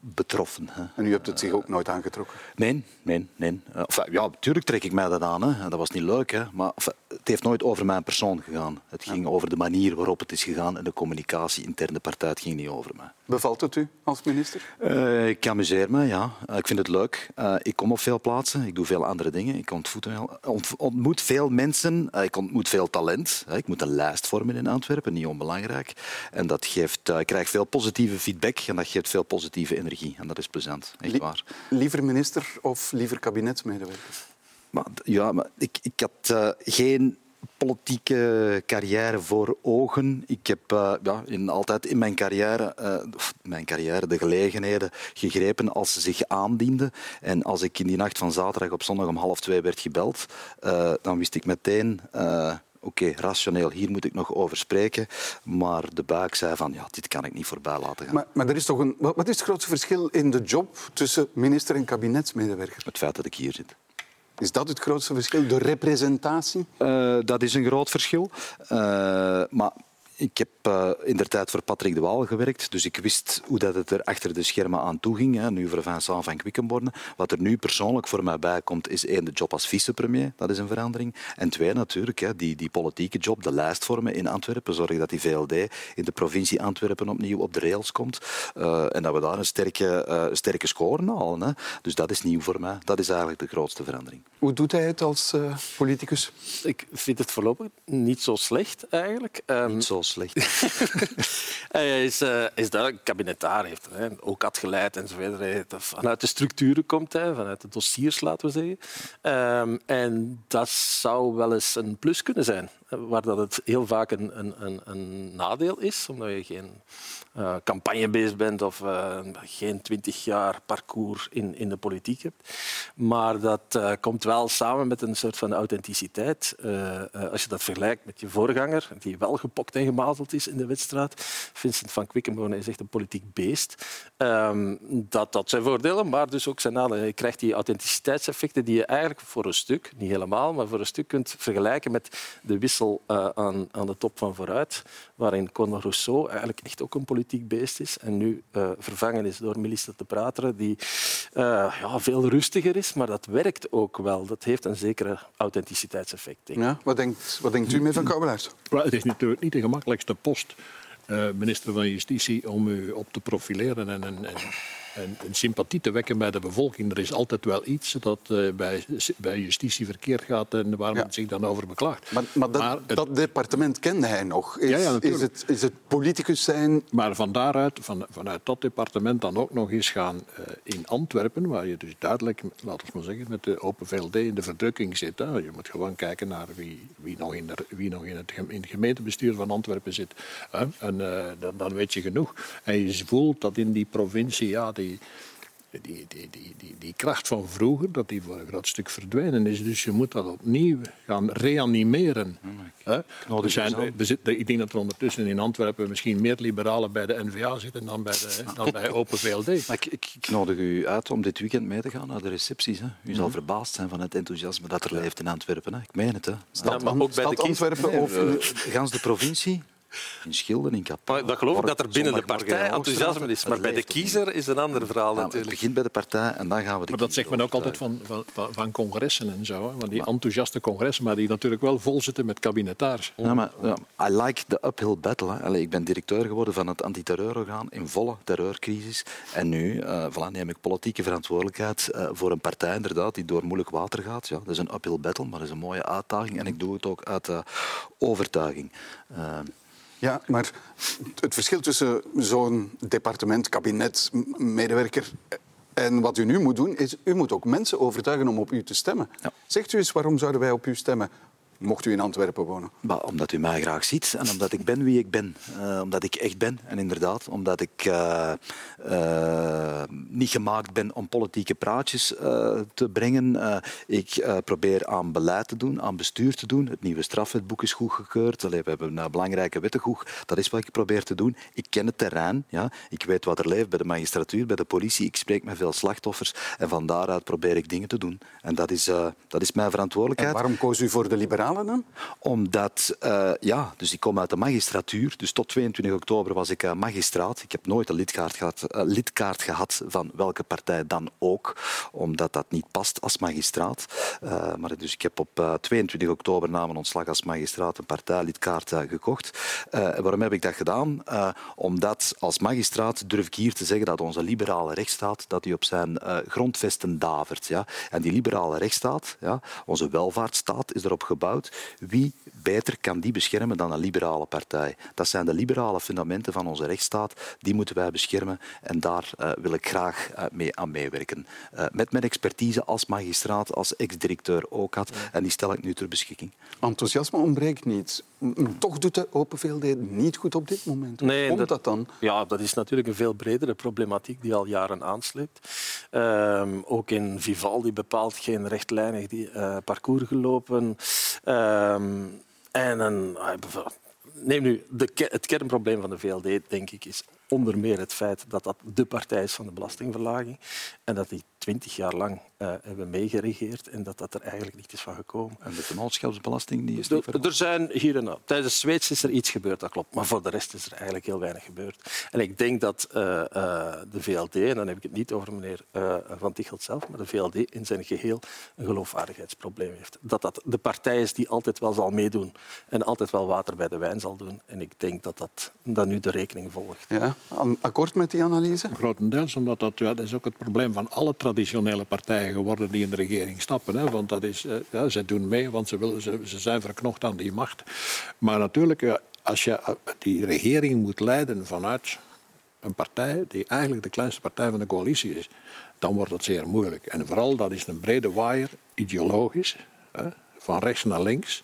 betroffen. Hè. En u hebt het zich ook nooit aangetrokken? Nee, nee, nee. Enfin, ja, natuurlijk trek ik mij dat aan. Hè. Dat was niet leuk, hè. maar enfin, het heeft nooit over mijn persoon gegaan. Het ging ja. over de manier waarop het is gegaan en de communicatie intern de partij. Het ging niet over mij. Bevalt het u als minister? Uh, ik amuseer me, ja. Uh, ik vind het leuk. Uh, ik kom op veel plaatsen. Ik doe veel andere dingen. Ik ontmoet, ont, ontmoet veel mensen. ik ontmoet veel talent. ik moet een lijst vormen in Antwerpen, niet onbelangrijk. En dat geeft, ik krijg veel positieve feedback en dat geeft veel positieve energie. En dat is plezant, echt waar. Liever minister of liever kabinetsmedewerker? Maar, ja, maar ik, ik had geen politieke carrière voor ogen. Ik heb uh, ja, in, altijd in mijn carrière, uh, mijn carrière de gelegenheden gegrepen als ze zich aandienden. En als ik in die nacht van zaterdag op zondag om half twee werd gebeld, uh, dan wist ik meteen... Oké, okay, rationeel, hier moet ik nog over spreken. Maar de buik zei van, ja, dit kan ik niet voorbij laten gaan. Maar, maar er is toch een, wat is het grootste verschil in de job tussen minister en kabinetsmedewerker? Het feit dat ik hier zit. Is dat het grootste verschil, de representatie? Uh, dat is een groot verschil. Uh, maar ik heb uh, in der tijd voor Patrick de Waal gewerkt, dus ik wist hoe dat het er achter de schermen aan toe ging. Hè. Nu voor Vincent van Quickenborne. Wat er nu persoonlijk voor mij bij komt, is één, de job als vicepremier. Dat is een verandering. En twee, natuurlijk, hè, die, die politieke job, de lijst vormen in Antwerpen. Zorgen dat die VLD in de provincie Antwerpen opnieuw op de rails komt. Uh, en dat we daar een sterke, uh, sterke score halen. Hè. Dus dat is nieuw voor mij. Dat is eigenlijk de grootste verandering. Hoe doet hij het als politicus? Ik vind het voorlopig niet zo slecht, eigenlijk. Um, niet zo slecht. *laughs* hij is, uh, is een kabinetaar heeft. Hè. Ook had geleid enzovoort. Vanuit de structuren komt hij, vanuit de dossiers, laten we zeggen. Um, en dat zou wel eens een plus kunnen zijn. Waar dat het heel vaak een, een, een, een nadeel is, omdat je geen uh, campagnebeest bent of uh, geen twintig jaar parcours in, in de politiek hebt. Maar dat uh, komt wel samen met een soort van authenticiteit. als je dat vergelijkt met je voorganger, die wel gepokt en gemazeld is in de wedstrijd. Vincent van Quickenborne is echt een politiek beest. Um, dat had zijn voordelen, maar dus ook zijn nadelen. Je krijgt die authenticiteitseffecten die je eigenlijk voor een stuk, niet helemaal, maar voor een stuk kunt vergelijken met de wissel aan, aan de top van vooruit, waarin Conor Rousseau eigenlijk echt ook een politiek beest is en nu uh, vervangen is door Melissa de Prateren, die uh, ja, veel rustiger is, maar dat werkt ook wel. Dat heeft een zekere authenticiteitseffect. Denk ik. Ja, wat, denkt, wat denkt u mee van Kouwelaars? Het is natuurlijk niet de gemakkelijkste post, uh, minister van Justitie, om u op te profileren en, en, en een, een, sympathie te wekken bij de bevolking. Er is altijd wel iets dat uh, bij, bij justitie verkeerd gaat en waar men zich dan over beklaagt. Maar, maar, dat, dat, departement kende hij nog. Is, ja, is, het, is het politicus zijn? Maar van daaruit, van, vanuit dat departement dan ook nog eens gaan uh, in Antwerpen, waar je dus duidelijk, laten we maar zeggen, met de Open VLD in de verdrukking zit. Hè. Je moet gewoon kijken naar wie, wie nog, in, de, wie nog in, het, in het gemeentebestuur van Antwerpen zit. Hè. En uh, dan, dan weet je genoeg. En je voelt dat in die provincie, ja, die, die, die, die, die, die kracht van vroeger, dat die voor een groot stuk verdwenen is. Dus je moet dat opnieuw gaan reanimeren. Oh er zijn, er zit, ik denk dat er ondertussen in Antwerpen misschien meer liberalen bij de NVA zitten dan bij, de, dan bij Open VLD. *laughs* Maar ik, ik, ik, nodig u uit om dit weekend mee te gaan naar de recepties. Hè. U zal mhm. verbaasd zijn van het enthousiasme dat er leeft in Antwerpen. Hè. Ik meen het. Hè. Stad, ja, maar ook bij de Antwerpen of gans de provincie. In Schilden, in. Dat geloof ik dat er binnen de partij enthousiasme is. Maar bij de kiezer is een ander verhaal nou, Het begint bij de partij en dan gaan we de Maar dat zegt men ook altijd van, van, van congressen en zo. Van die enthousiaste congressen, maar die natuurlijk wel vol zitten met kabinetaars. Ja, maar ja, I like the uphill battle. Hè. ik ben directeur geworden van het antiterreurorgaan in volle terreurcrisis. En nu uh, voilà, neem ik politieke verantwoordelijkheid uh, voor een partij inderdaad, die door moeilijk water gaat. Ja, dat is een uphill battle, maar dat is een mooie uitdaging. En ik doe het ook uit uh, overtuiging. Ja, maar het verschil tussen zo'n departement, kabinet, medewerker en wat u nu moet doen, is u moet ook mensen overtuigen om op u te stemmen. Zegt u eens, waarom zouden wij op u stemmen? Mocht u in Antwerpen wonen? Maar omdat u mij graag ziet en omdat ik ben wie ik ben. Uh, omdat ik echt ben. En inderdaad, omdat ik uh, uh, niet gemaakt ben om politieke praatjes te brengen. ik probeer aan beleid te doen, aan bestuur te doen. Het nieuwe strafwetboek is goedgekeurd. Allee, we hebben een belangrijke wetten goed. Dat is wat ik probeer te doen. Ik ken het terrein. Ja. Ik weet wat er leeft bij de magistratuur, bij de politie. Ik spreek met veel slachtoffers. En van daaruit probeer ik dingen te doen. En dat is, dat is mijn verantwoordelijkheid. En waarom koos u voor de liberalen? Omdat, uh, ja, dus ik kom uit de magistratuur. Dus tot 22 oktober was ik uh, magistraat. Ik heb nooit een lidkaart gehad, uh, lidkaart gehad van welke partij dan ook, omdat dat niet past als magistraat. maar dus ik heb op 22 oktober na ontslag als magistraat een partijlidkaart gekocht. waarom heb ik dat gedaan? omdat als magistraat durf ik hier te zeggen dat onze liberale rechtsstaat dat die op zijn grondvesten davert. Ja? En die liberale rechtsstaat, ja, onze welvaartsstaat, is erop gebouwd wie beter kan die beschermen dan een liberale partij? Dat zijn de liberale fundamenten van onze rechtsstaat. Die moeten wij beschermen en daar uh, wil ik graag uh, mee aan meewerken. Uh, met mijn expertise als magistraat, als ex-directeur ook had. En die stel ik nu ter beschikking. Enthousiasme ontbreekt niet. Toch doet de Open VLD niet goed op dit moment. Hoe nee, komt dat, dan? Ja, dat is natuurlijk een veel bredere problematiek die al jaren aansleept. Um, ook in Vivaldi bepaalt geen rechtlijnig die, parcours gelopen. Um, en een, ah, neem nu de, het kernprobleem van de VLD, denk ik, is onder meer het feit dat dat de partij is van de belastingverlaging en dat die twintig jaar lang uh, hebben meegeregeerd en dat dat er eigenlijk niet is van gekomen. En de vennootschapsbelasting die is niet er, er zijn hier en daar. Tijdens Zweeds is er iets gebeurd, dat klopt. Maar voor de rest is er eigenlijk heel weinig gebeurd. En ik denk dat uh, uh, de VLD, en dan heb ik het niet over meneer Van Tichelt zelf, maar de VLD in zijn geheel een geloofwaardigheidsprobleem heeft. Dat dat de partij is die altijd wel zal meedoen en altijd wel water bij de wijn zal doen. En ik denk dat dat, dat nu de rekening volgt. Ja, akkoord met die analyse? Grotendeels, omdat dat, ja, dat is ook het probleem van alle traditionele partijen geworden die in de regering stappen. Hè? Want dat is, ja, ze doen mee, want ze, willen, ze, zijn verknocht aan die macht. Maar natuurlijk, als je eh, die regering moet leiden vanuit een partij die eigenlijk de kleinste partij van de coalitie is, dan wordt het zeer moeilijk. En vooral, dat is een brede waaier, ideologisch, hè, van rechts naar links.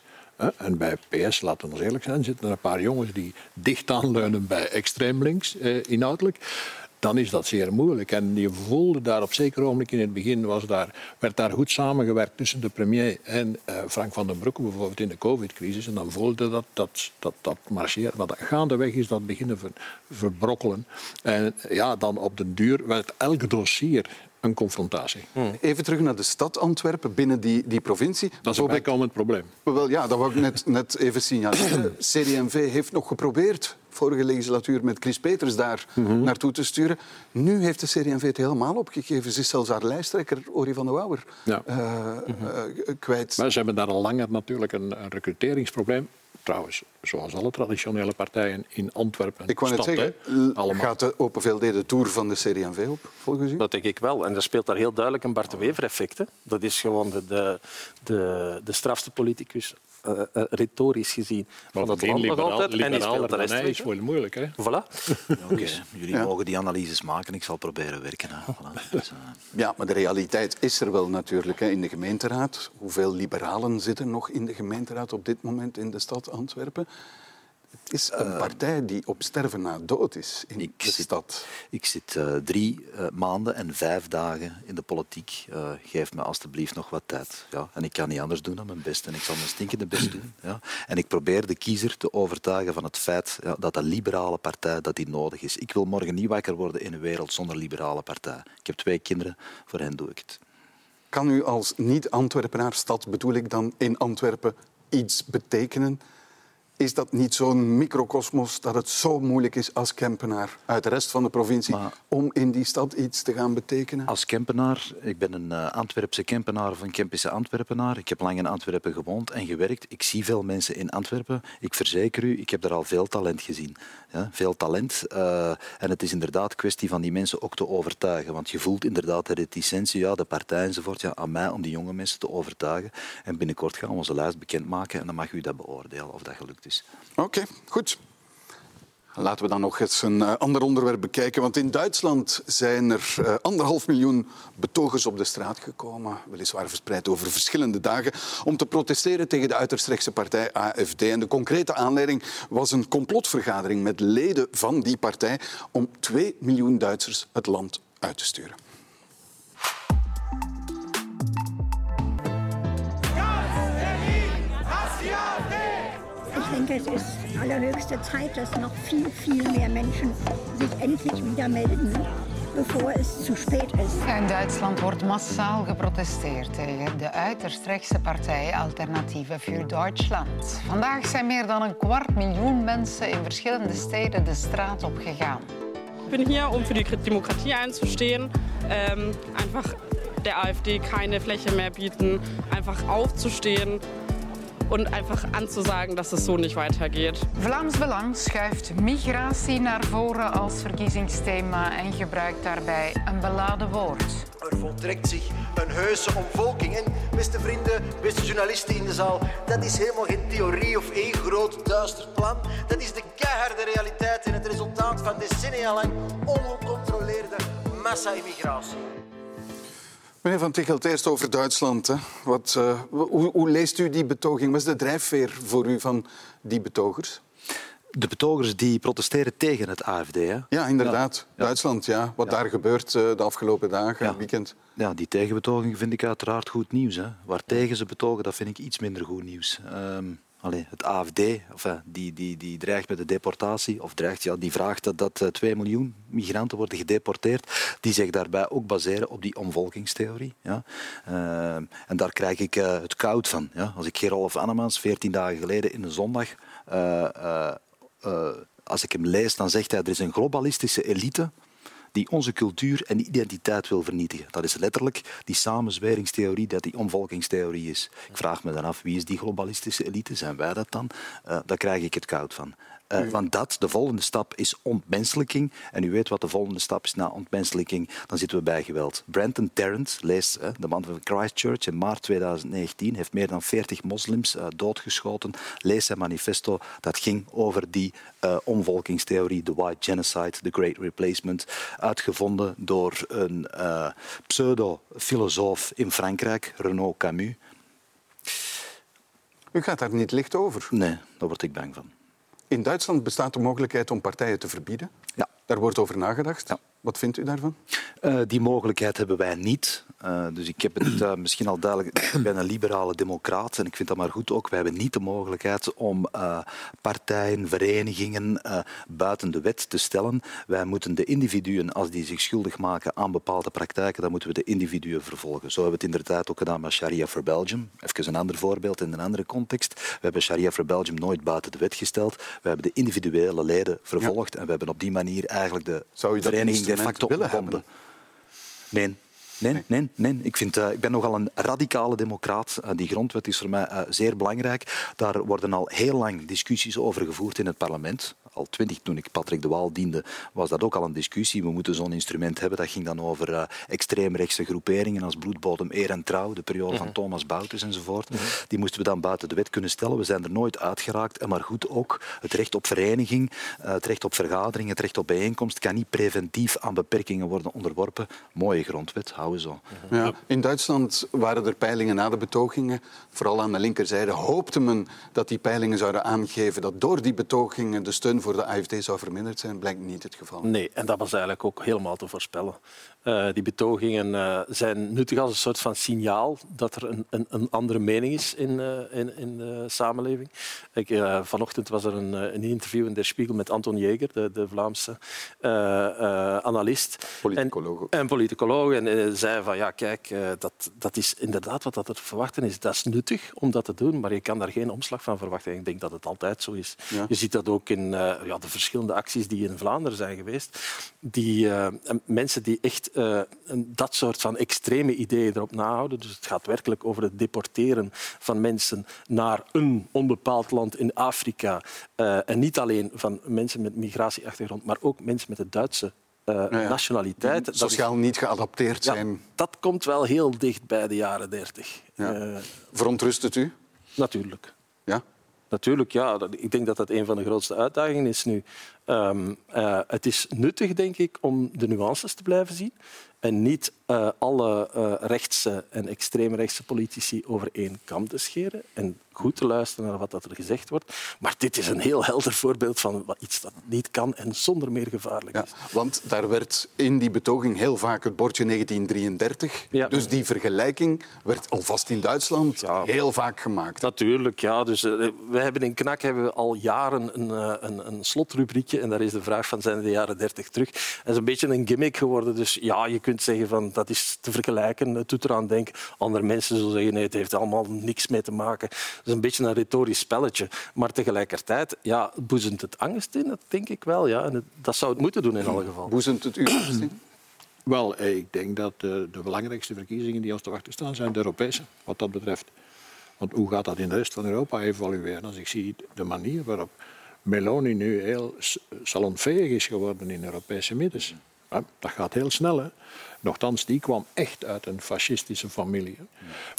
En bij PS, laten we eerlijk zijn, zitten er een paar jongens die dicht aanleunen bij extreem links eh, inhoudelijk dan is dat zeer moeilijk. En je voelde daar op zeker ogenblik in het begin was daar, werd daar goed samengewerkt tussen de premier en uh, Frank van den Broeke, bijvoorbeeld in de covid-crisis. En dan voelde dat dat, dat, dat marcheert. Maar gaandeweg is dat beginnen ver, verbrokkelen. En ja, dan op den duur werd elk dossier een confrontatie. Hmm. Even terug naar de stad Antwerpen, binnen die, die provincie. Dat is een het probleem. Wel, ja, dat wou ik net, net even signaleren. CD&V heeft nog geprobeerd vorige legislatuur met Chris Peters daar naartoe te sturen. Nu heeft de CD&V het helemaal opgegeven. Ze is zelfs haar lijsttrekker, Ori van der Wouwer, Ja. eh, eh, kwijt. Maar ze hebben daar al langer natuurlijk een, een recruteringsprobleem. Trouwens, zoals alle traditionele partijen in Antwerpen. Ik wou net stad, zeggen, gaat de Open VLD de Tour van de CD&V op, volgens u? Dat denk ik wel. En er speelt daar heel duidelijk een Bart de Wever-effect. Dat is gewoon de, de, de, de strafste politicus, eh, eh, retorisch gezien, van het land nog altijd. En speelt de rest is wel moeilijk. Hè? Voilà. *laughs* Oké, jullie Ja. mogen die analyses maken. Ik zal proberen werken. Hè. Voilà. *laughs* Dus, eh, Ja, maar de realiteit is er wel natuurlijk hè, in de gemeenteraad. Hoeveel liberalen zitten nog in de gemeenteraad op dit moment in de stad Antwerpen? Het is een partij die op sterven na dood is in Ik de zit- stad. Ik zit eh, drie eh, maanden en vijf dagen in de politiek. Eh, geef me alstublieft nog wat tijd. Ja? En ik kan niet anders doen dan mijn best. En ik zal mijn stinkende best doen. Ja? En ik probeer de kiezer te overtuigen van het feit ja, dat een liberale partij dat die nodig is. Ik wil morgen niet wakker worden in een wereld zonder liberale partij. Ik heb twee kinderen, voor hen doe ik het. Kan u als niet-Antwerpenaar, stad bedoel ik dan, in Antwerpen iets betekenen? Is dat niet zo'n microcosmos dat het zo moeilijk is als Kempenaar uit de rest van de provincie Maar- om in die stad iets te gaan betekenen? Als Kempenaar, ik ben een eh, Antwerpse Kempenaar of een Kempische Antwerpenaar. Ik heb lang in Antwerpen gewoond en gewerkt. Ik zie veel mensen in Antwerpen. Ik verzeker u, ik heb daar al veel talent gezien. Ja, veel talent. eh, en het is inderdaad kwestie van die mensen ook te overtuigen. Want je voelt inderdaad de reticentie, ja, de partij enzovoort. Ja, aan mij om die jonge mensen te overtuigen. En binnenkort gaan we onze lijst bekendmaken en dan mag u dat beoordelen of dat gelukt Oké, goed. Laten we dan nog eens een eh, ander onderwerp bekijken. Want in Duitsland zijn er eh, anderhalf miljoen betogers op de straat gekomen. Weliswaar verspreid over verschillende dagen. Om te protesteren tegen de uiterst rechtse partij AFD. En de concrete aanleiding was een complotvergadering met leden van die partij. om 2 miljoen Duitsers het land uit te sturen. Denke, es ist allerhöchste Zeit, dass noch viel, viel mehr Menschen sich endlich wieder melden, bevor es zu spät ist. In Duitsland wordt massaal geprotesteerd tegen de uiterst rechtse partij Alternatieven voor Duitsland. Vandaag zijn meer dan een kwart miljoen mensen in verschillende steden de straat op gegaan. Ich bin hier, um für die Demokratie einzustehen, ähm, einfach der AfD keine Fläche mehr bieten, einfach aufzustehen und einfach anzusagen, dass es so nicht weitergeht. Vlaams Belang schuift migratie naar voren als verkiezingsthema en gebruikt daarbij een beladen woord. Er voltrekt zich een heuse omvolking. En beste vrienden, beste journalisten in de zaal, dat is helemaal geen theorie of één groot duister plan. Dat is de keiharde realiteit en het resultaat van decennia lang ongecontroleerde massa-immigratie. Meneer Van Tichelt, eerst over Duitsland. Hè. Wat, eh, hoe, hoe leest u die betoging? Wat is de drijfveer voor u van die betogers? De betogers die protesteren tegen het AFD. Hè? Ja, inderdaad. Duitsland, ja. Wat daar gebeurt eh, de afgelopen dagen, het weekend. Ja, die tegenbetoging vind ik uiteraard goed nieuws. Hè. Waar tegen ze betogen, dat vind ik iets minder goed nieuws. Ehm, allee, het AFD, eh, die, die, die dreigt met de deportatie, of dreigt, ja, die vraagt dat, dat eh, 2 miljoen migranten worden gedeporteerd. Die zich daarbij ook baseren op die omvolkingstheorie. Ja. Ehm, en daar krijg ik eh, het koud van. Ja. Als ik Gerolf Annemans 14 dagen geleden in een zondag... eh, eh, eh, als ik hem lees, dan zegt hij er is een globalistische elite die onze cultuur en identiteit wil vernietigen. Dat is letterlijk die samenzweringstheorie dat die omvolkingstheorie is. Ik vraag me dan af, wie is die globalistische elite? Zijn wij dat dan? Uh, daar krijg ik het koud van. Uh, want dat, de volgende stap is ontmenselijking. En u weet wat de volgende stap is na ontmenselijking. Dan zitten we bij geweld. Brandon Tarrant, lees uh, de man van Christchurch in maart 2019, heeft meer dan 40 moslims uh, doodgeschoten. Lees zijn manifesto. Dat ging over die omvolkingstheorie, de white genocide, the great replacement. Uitgevonden door een pseudo-filosoof in Frankrijk, Renaud Camus. U gaat daar niet licht over. Nee, daar word ik bang van. In Duitsland bestaat de mogelijkheid om partijen te verbieden. Ja. Daar wordt over nagedacht. Ja. Wat vindt u daarvan? Uh, die mogelijkheid hebben wij niet. Uh, dus ik heb het uh, misschien al duidelijk. Ik ben een liberale democraat en ik vind dat maar goed ook. Wij hebben niet de mogelijkheid om partijen, verenigingen buiten de wet te stellen. Wij moeten de individuen, als die zich schuldig maken aan bepaalde praktijken, dan moeten we de individuen vervolgen. Zo hebben we het inderdaad ook gedaan met Sharia for Belgium. Even een ander voorbeeld in een andere context. We hebben Sharia for Belgium nooit buiten de wet gesteld. We hebben de individuele leden vervolgd ja. en we hebben op die manier eigenlijk de vereniging de facto ontbonden. Nee, Nee, nee, nee. Ik, vind, uh, ik ben nogal een radicale democraat. Uh, die grondwet is voor mij uh, zeer belangrijk. Daar worden al heel lang discussies over gevoerd in het parlement al twintig, toen ik Patrick de Waal diende, was dat ook al een discussie. We moeten zo'n instrument hebben. Dat ging dan over uh, extreemrechtse groeperingen als bloedbodem, eer en trouw, de periode van mhm. Thomas Bouters enzovoort. Mhm. Die moesten we dan buiten de wet kunnen stellen. We zijn er nooit uitgeraakt. En maar goed ook, het recht op vereniging, uh, het recht op vergadering, het recht op bijeenkomst kan niet preventief aan beperkingen worden onderworpen. Mooie grondwet, houden zo. Ja, in Duitsland waren er peilingen na de betogingen. Vooral aan de linkerzijde hoopte men dat die peilingen zouden aangeven dat door die betogingen de steun voor de AFD zou verminderd zijn, blijkt niet het geval. Nee, en dat was eigenlijk ook helemaal te voorspellen. Uh, die betogingen uh, zijn nuttig als een soort van signaal dat er een, een, een andere mening is in, uh, in, in, de samenleving. Ik, vanochtend was er een, een, interview in Der Spiegel met Anton Jäger, de, de Vlaamse analist. Politicoloog. En, en politicoloog. En zei van ja, kijk, dat, dat is inderdaad wat dat er te verwachten is. Dat is nuttig om dat te doen, maar je kan daar geen omslag van verwachten. Ik denk dat het altijd zo is. Ja. Je ziet dat ook in ja, de verschillende acties die in Vlaanderen zijn geweest. Die mensen die echt uh, dat soort van extreme ideeën erop nahouden. Dus het gaat werkelijk over het deporteren van mensen naar een onbepaald land in Afrika. En niet alleen van mensen met migratieachtergrond, maar ook mensen met de Duitse uh, ja. nationaliteit. Sociaal niet geadapteerd zijn. Ja, dat komt wel heel dicht bij de jaren dertig. Ja. Verontrust het u? Natuurlijk. Ja? Natuurlijk, ja. Ik denk dat dat een van de grootste uitdagingen is nu. Um, uh, het is nuttig, denk ik, om de nuances te blijven zien en niet uh, alle uh, rechtse en extreemrechtse politici over één kam te scheren en goed te luisteren naar wat dat er gezegd wordt. Maar dit is een heel helder voorbeeld van iets dat niet kan en zonder meer gevaarlijk is. Ja, want daar werd in die betoging heel vaak het bordje 1933. Ja. Dus die vergelijking werd alvast in Duitsland ja. heel vaak gemaakt. Natuurlijk, ja. Dus, uh, we hebben in KNAK hebben we al jaren een, een, een slotrubriekje en daar is de vraag van zijn de jaren 30 terug. Dat is een beetje een gimmick geworden. Dus ja, je kunt zeggen van dat is te vergelijken. Het doet eraan denken. Andere mensen zullen zeggen nee, het heeft allemaal niks mee te maken. Het is een beetje een retorisch spelletje. Maar tegelijkertijd ja, boezemt het angst in, dat denk ik wel. Ja. En dat zou het moeten doen in alle geval. Boezemt het u angst in? Wel, ik denk dat de, de belangrijkste verkiezingen die ons te wachten staan, zijn de Europese, wat dat betreft. Want hoe gaat dat in de rest van Europa evolueren? Als ik zie de manier waarop Meloni nu heel salonveeg is geworden in Europese middens. Dat gaat heel snel. Hè? Nochtans, die kwam echt uit een fascistische familie.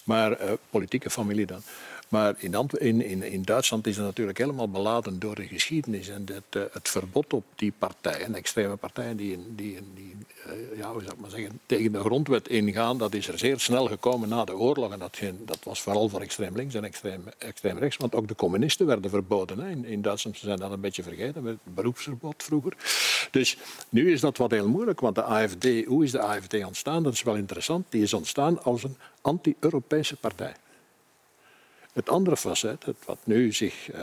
Maar, uh, politieke familie dan. Maar in, in, in, in, Duitsland is het natuurlijk helemaal beladen door de geschiedenis. En het, uh, het verbod op die partijen, extreme partijen, die, die, die uh, ja, maar zeggen, tegen de grondwet ingaan, dat is er zeer snel gekomen na de oorlog. En dat, dat was vooral voor extreem links en extreem, extreem rechts. Want ook de communisten werden verboden. Hè. In, in Duitsland zijn dat een beetje vergeten, met het beroepsverbod vroeger. Dus nu is dat wat heel moeilijk, want de AFD, hoe is de AFD ontstaan? Dat is wel interessant. Die is ontstaan als een anti-Europese partij. Het andere facet, het wat nu zich uh,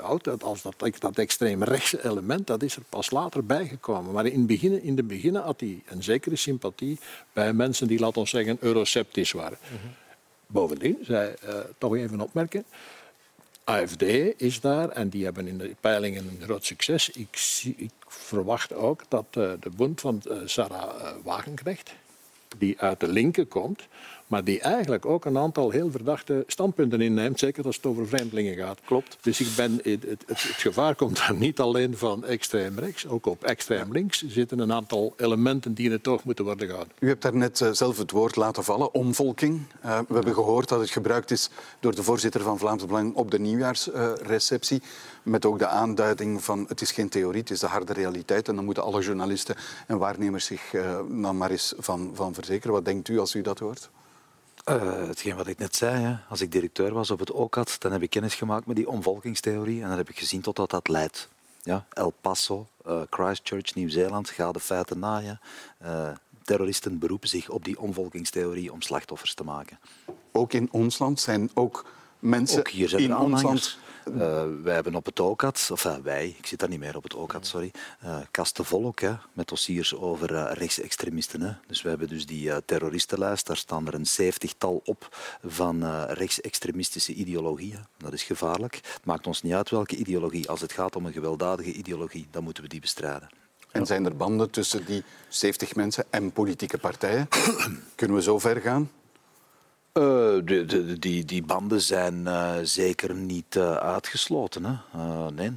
houdt, als dat, dat extreem rechtse element, dat is er pas later bijgekomen. Maar in, het begin, in de begin had hij een zekere sympathie bij mensen die, laten we zeggen, euroceptisch waren. Mhm. Bovendien, zij uh, toch even opmerken, AFD is daar en die hebben in de peilingen een groot succes. Ik, zie, ik verwacht ook dat uh, de bond van Sarah Wagenknecht, die uit de linker komt, maar die eigenlijk ook een aantal heel verdachte standpunten inneemt, zeker als het over vreemdelingen gaat. Klopt. Dus ik ben, het, het, het gevaar komt daar niet alleen van extreem rechts, ook op extreem links zitten een aantal elementen die in het oog moeten worden gehouden. U hebt daarnet uh, zelf het woord laten vallen, omvolking. Uh, we hebben gehoord dat het gebruikt is door de voorzitter van Vlaams Belang op de nieuwjaarsreceptie. Uh, met ook de aanduiding van het is geen theorie, het is de harde realiteit. En dan moeten alle journalisten en waarnemers zich uh, dan maar eens van, van verzekeren. Wat denkt u als u dat hoort? Uh, hetgeen wat ik net zei, hè. als ik directeur was op het OCAD, dan heb ik kennis gemaakt met die omvolkingstheorie en dan heb ik gezien tot wat dat leidt. Ja, El Paso, uh, uh, Christchurch, Nieuw-Zeeland, ga de feiten naaien. Uh, terroristen beroepen zich op die omvolkingstheorie om slachtoffers te maken. Ook in ons land zijn ook mensen ook hier zijn in ons land uh, wij hebben op het OCAT, of uh, wij, ik zit daar niet meer op het OCAT, sorry, uh, kasten vol ook, hè, met dossiers over rechtsextremisten. Hè. Dus we hebben dus die terroristenlijst, daar staan er een zeventigtal op van rechtsextremistische ideologieën. Dat is gevaarlijk. Het maakt ons niet uit welke ideologie. Als het gaat om een gewelddadige ideologie, dan moeten we die bestrijden. En zijn er banden tussen die 70 mensen en politieke partijen? *coughs* Kunnen we zo ver gaan? Uh, de, de, die, die, banden zijn uh, zeker niet uh, uitgesloten. Hè? nee,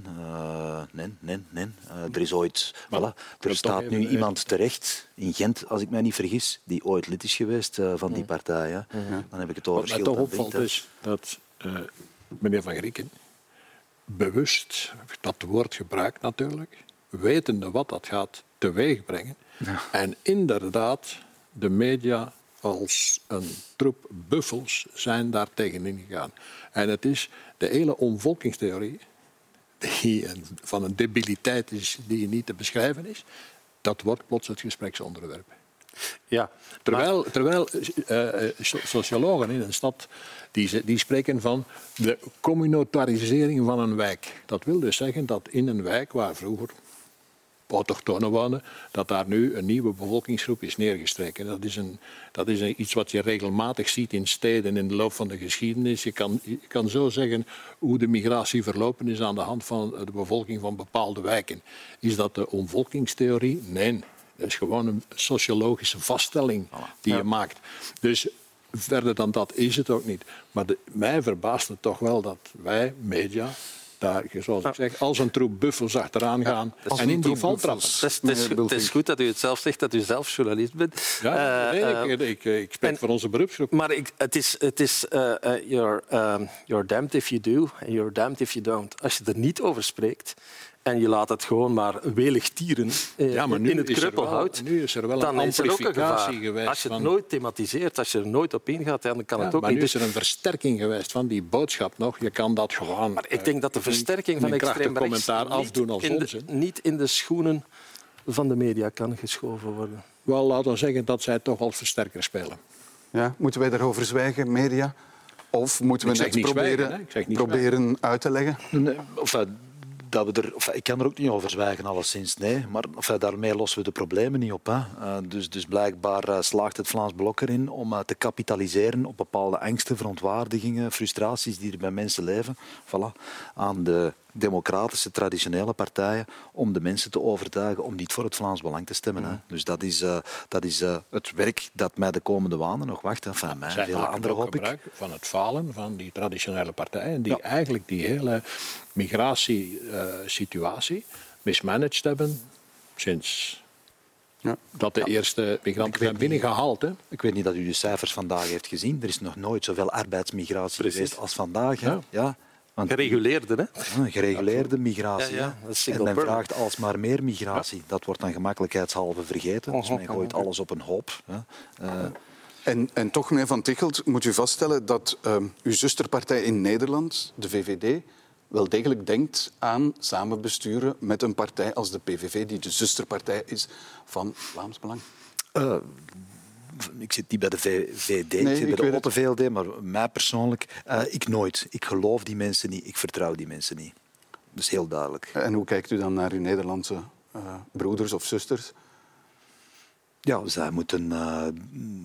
nee, nee, nee. er is ooit, voilà, er staat nu iemand terecht in Gent, als ik mij niet vergis, die ooit lid is geweest van die partij. Ja. Dan heb ik het over Wat mij toch opvalt is dat meneer Van Grieken bewust dat woord gebruikt natuurlijk, wetende wat dat gaat teweegbrengen. Ja. En inderdaad de media als een troep buffels zijn daar tegenin gegaan. En het is de hele omvolkingstheorie, die van een debiliteit is die niet te beschrijven is, dat wordt plots het gespreksonderwerp. Ja, terwijl maar... terwijl uh, sociologen in een stad die, die spreken van de communautarisering van een wijk. Dat wil dus zeggen dat in een wijk waar vroeger autochtonen wonen, dat daar nu een nieuwe bevolkingsgroep is neergestreken. Dat is, een, dat is een, iets wat je regelmatig ziet in steden in de loop van de geschiedenis. Je kan, je kan zo zeggen hoe de migratie verlopen is aan de hand van de bevolking van bepaalde wijken. Is dat de omvolkingstheorie? Nee. Dat is gewoon een sociologische vaststelling die je maakt. Dus verder dan dat is het ook niet. Maar de, mij verbaast het toch wel dat wij, media, daar, zoals ik zeg, als een troep buffels achteraan gaan ja, en in die val trappen. Het is, goed dat u het zelf zegt, dat u zelf journalist bent. Ja, nee, uh, ik, ik, ik spreek en, voor onze beroepsgroep. Maar ik, het is, het is uh, you're, um, you're damned if you do and you're damned if you don't. Als je er niet over spreekt, en je laat het gewoon maar welig tieren eh, ja, maar in het kruppelhout, nu is er wel een dan is er ook een gevaar. Geweest als je het nooit thematiseert, als je er nooit op ingaat, dan kan ja, het ook maar niet. nu is er een versterking geweest van die boodschap nog. Je kan dat gewoon... Maar ik denk dat de versterking van extreem rechts afdoen als in de, niet in de schoenen van de media kan geschoven worden. Wel, laten we zeggen dat zij toch als versterker spelen. Ja, moeten wij daarover zwijgen, media? Of moeten we net proberen, zwijgen, proberen uit te leggen? Nee, of, dat we er, ik kan er ook niet over zwijgen, alleszins. Nee, maar of, daarmee lossen we de problemen niet op. Hè. Uh, dus, dus blijkbaar uh, slaagt het Vlaams Blok erin om te kapitaliseren op bepaalde angsten, verontwaardigingen, frustraties die er bij mensen leven. Voilà, aan de democratische, traditionele partijen om de mensen te overtuigen om niet voor het Vlaams Belang te stemmen. Hè. Mm. Dus dat is, uh, dat is uh, het werk dat mij de komende maanden nog wacht. Enfin, ja, mij en vele anderen hoop gebruik van het falen van die traditionele partijen die ja. eigenlijk die hele migratiesituatie uh, mismanaged hebben sinds ja. Dat de ja. eerste migranten zijn binnengehaald. Hè? Ik weet niet dat u de cijfers vandaag heeft gezien. Er is nog nooit zoveel arbeidsmigratie Precies. geweest als vandaag. Hè? Ja. Want gereguleerde, hè? Gereguleerde migratie. Ja, ja, en men vraagt alsmaar meer migratie. Ja. Dat wordt dan gemakkelijkheidshalve vergeten. Dus men gooit alles op een hoop. Hè. Uh, en, en, toch, meneer Van Tichelt, moet u vaststellen dat uh, uw zusterpartij in Nederland, de VVD, wel degelijk denkt aan samenbesturen met een partij als de PVV, die de zusterpartij is van Vlaams Belang. Uh, ik zit niet bij de VVD, nee, ik zit bij de Otte VLD, maar mij persoonlijk, uh, ik nooit. Ik geloof die mensen niet, ik vertrouw die mensen niet. Dat is heel duidelijk. En hoe kijkt u dan naar uw Nederlandse uh, broeders of zusters? Ja, zij moeten... Uh,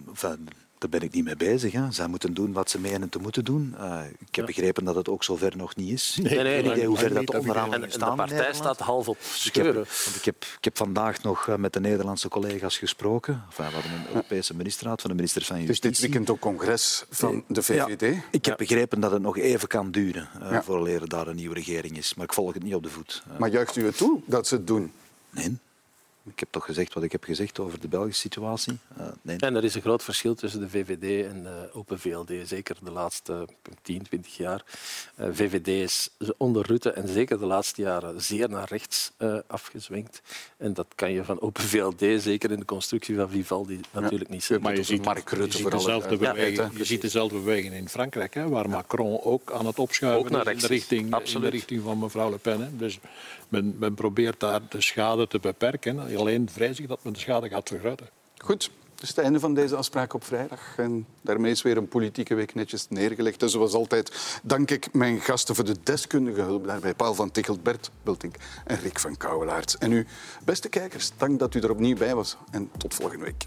enfin, daar ben ik niet mee bezig. Hè. Zij moeten doen wat ze menen te moeten doen. Uh, ik heb ja. begrepen dat het ook zover nog niet is. Nee, nee, nee, nee, nee hoe ver dat de onderhandelingen staan. De partij staat half op scheuren. Ik heb, ik, heb, ik heb vandaag nog met de Nederlandse collega's gesproken. Enfin, we hadden een Europese ministerraad van de minister van Justitie. Dus dit weekend ook congres van de VVD? Ja, ik heb begrepen dat het nog even kan duren uh, ja. voor er daar een nieuwe regering is. Maar ik volg het niet op de voet. Uh, maar juicht u het toe dat ze het doen? Nee. Ik heb toch gezegd wat ik heb gezegd over de Belgische situatie. Uh, nee. En er is een groot verschil tussen de VVD en de Open VLD, zeker de laatste 10, 20 jaar. Uh, VVD is onder Rutte en zeker de laatste jaren zeer naar rechts uh, afgezwenkt. En dat kan je van Open VLD, zeker in de constructie van Vivaldi, natuurlijk niet zeggen. Maar je ziet, Mark Rutte je ziet dezelfde beweging, ja, je ziet dezelfde beweging in Frankrijk, hè, waar Macron ook aan het opschuiven ook naar is in de, richting, in de richting van mevrouw Le Pen. Hè. Dus men, men probeert daar de schade te beperken. Alleen vrees ik dat men de schade gaat vergroten. Goed, dus het einde van deze afspraak op vrijdag. En daarmee is weer een politieke week netjes neergelegd. En zoals altijd dank ik mijn gasten voor de deskundige hulp daarbij. Paul van Tichelt, Bert Bultink en Rick van Kouwelaerts. En u, beste kijkers, dank dat u er opnieuw bij was. En tot volgende week.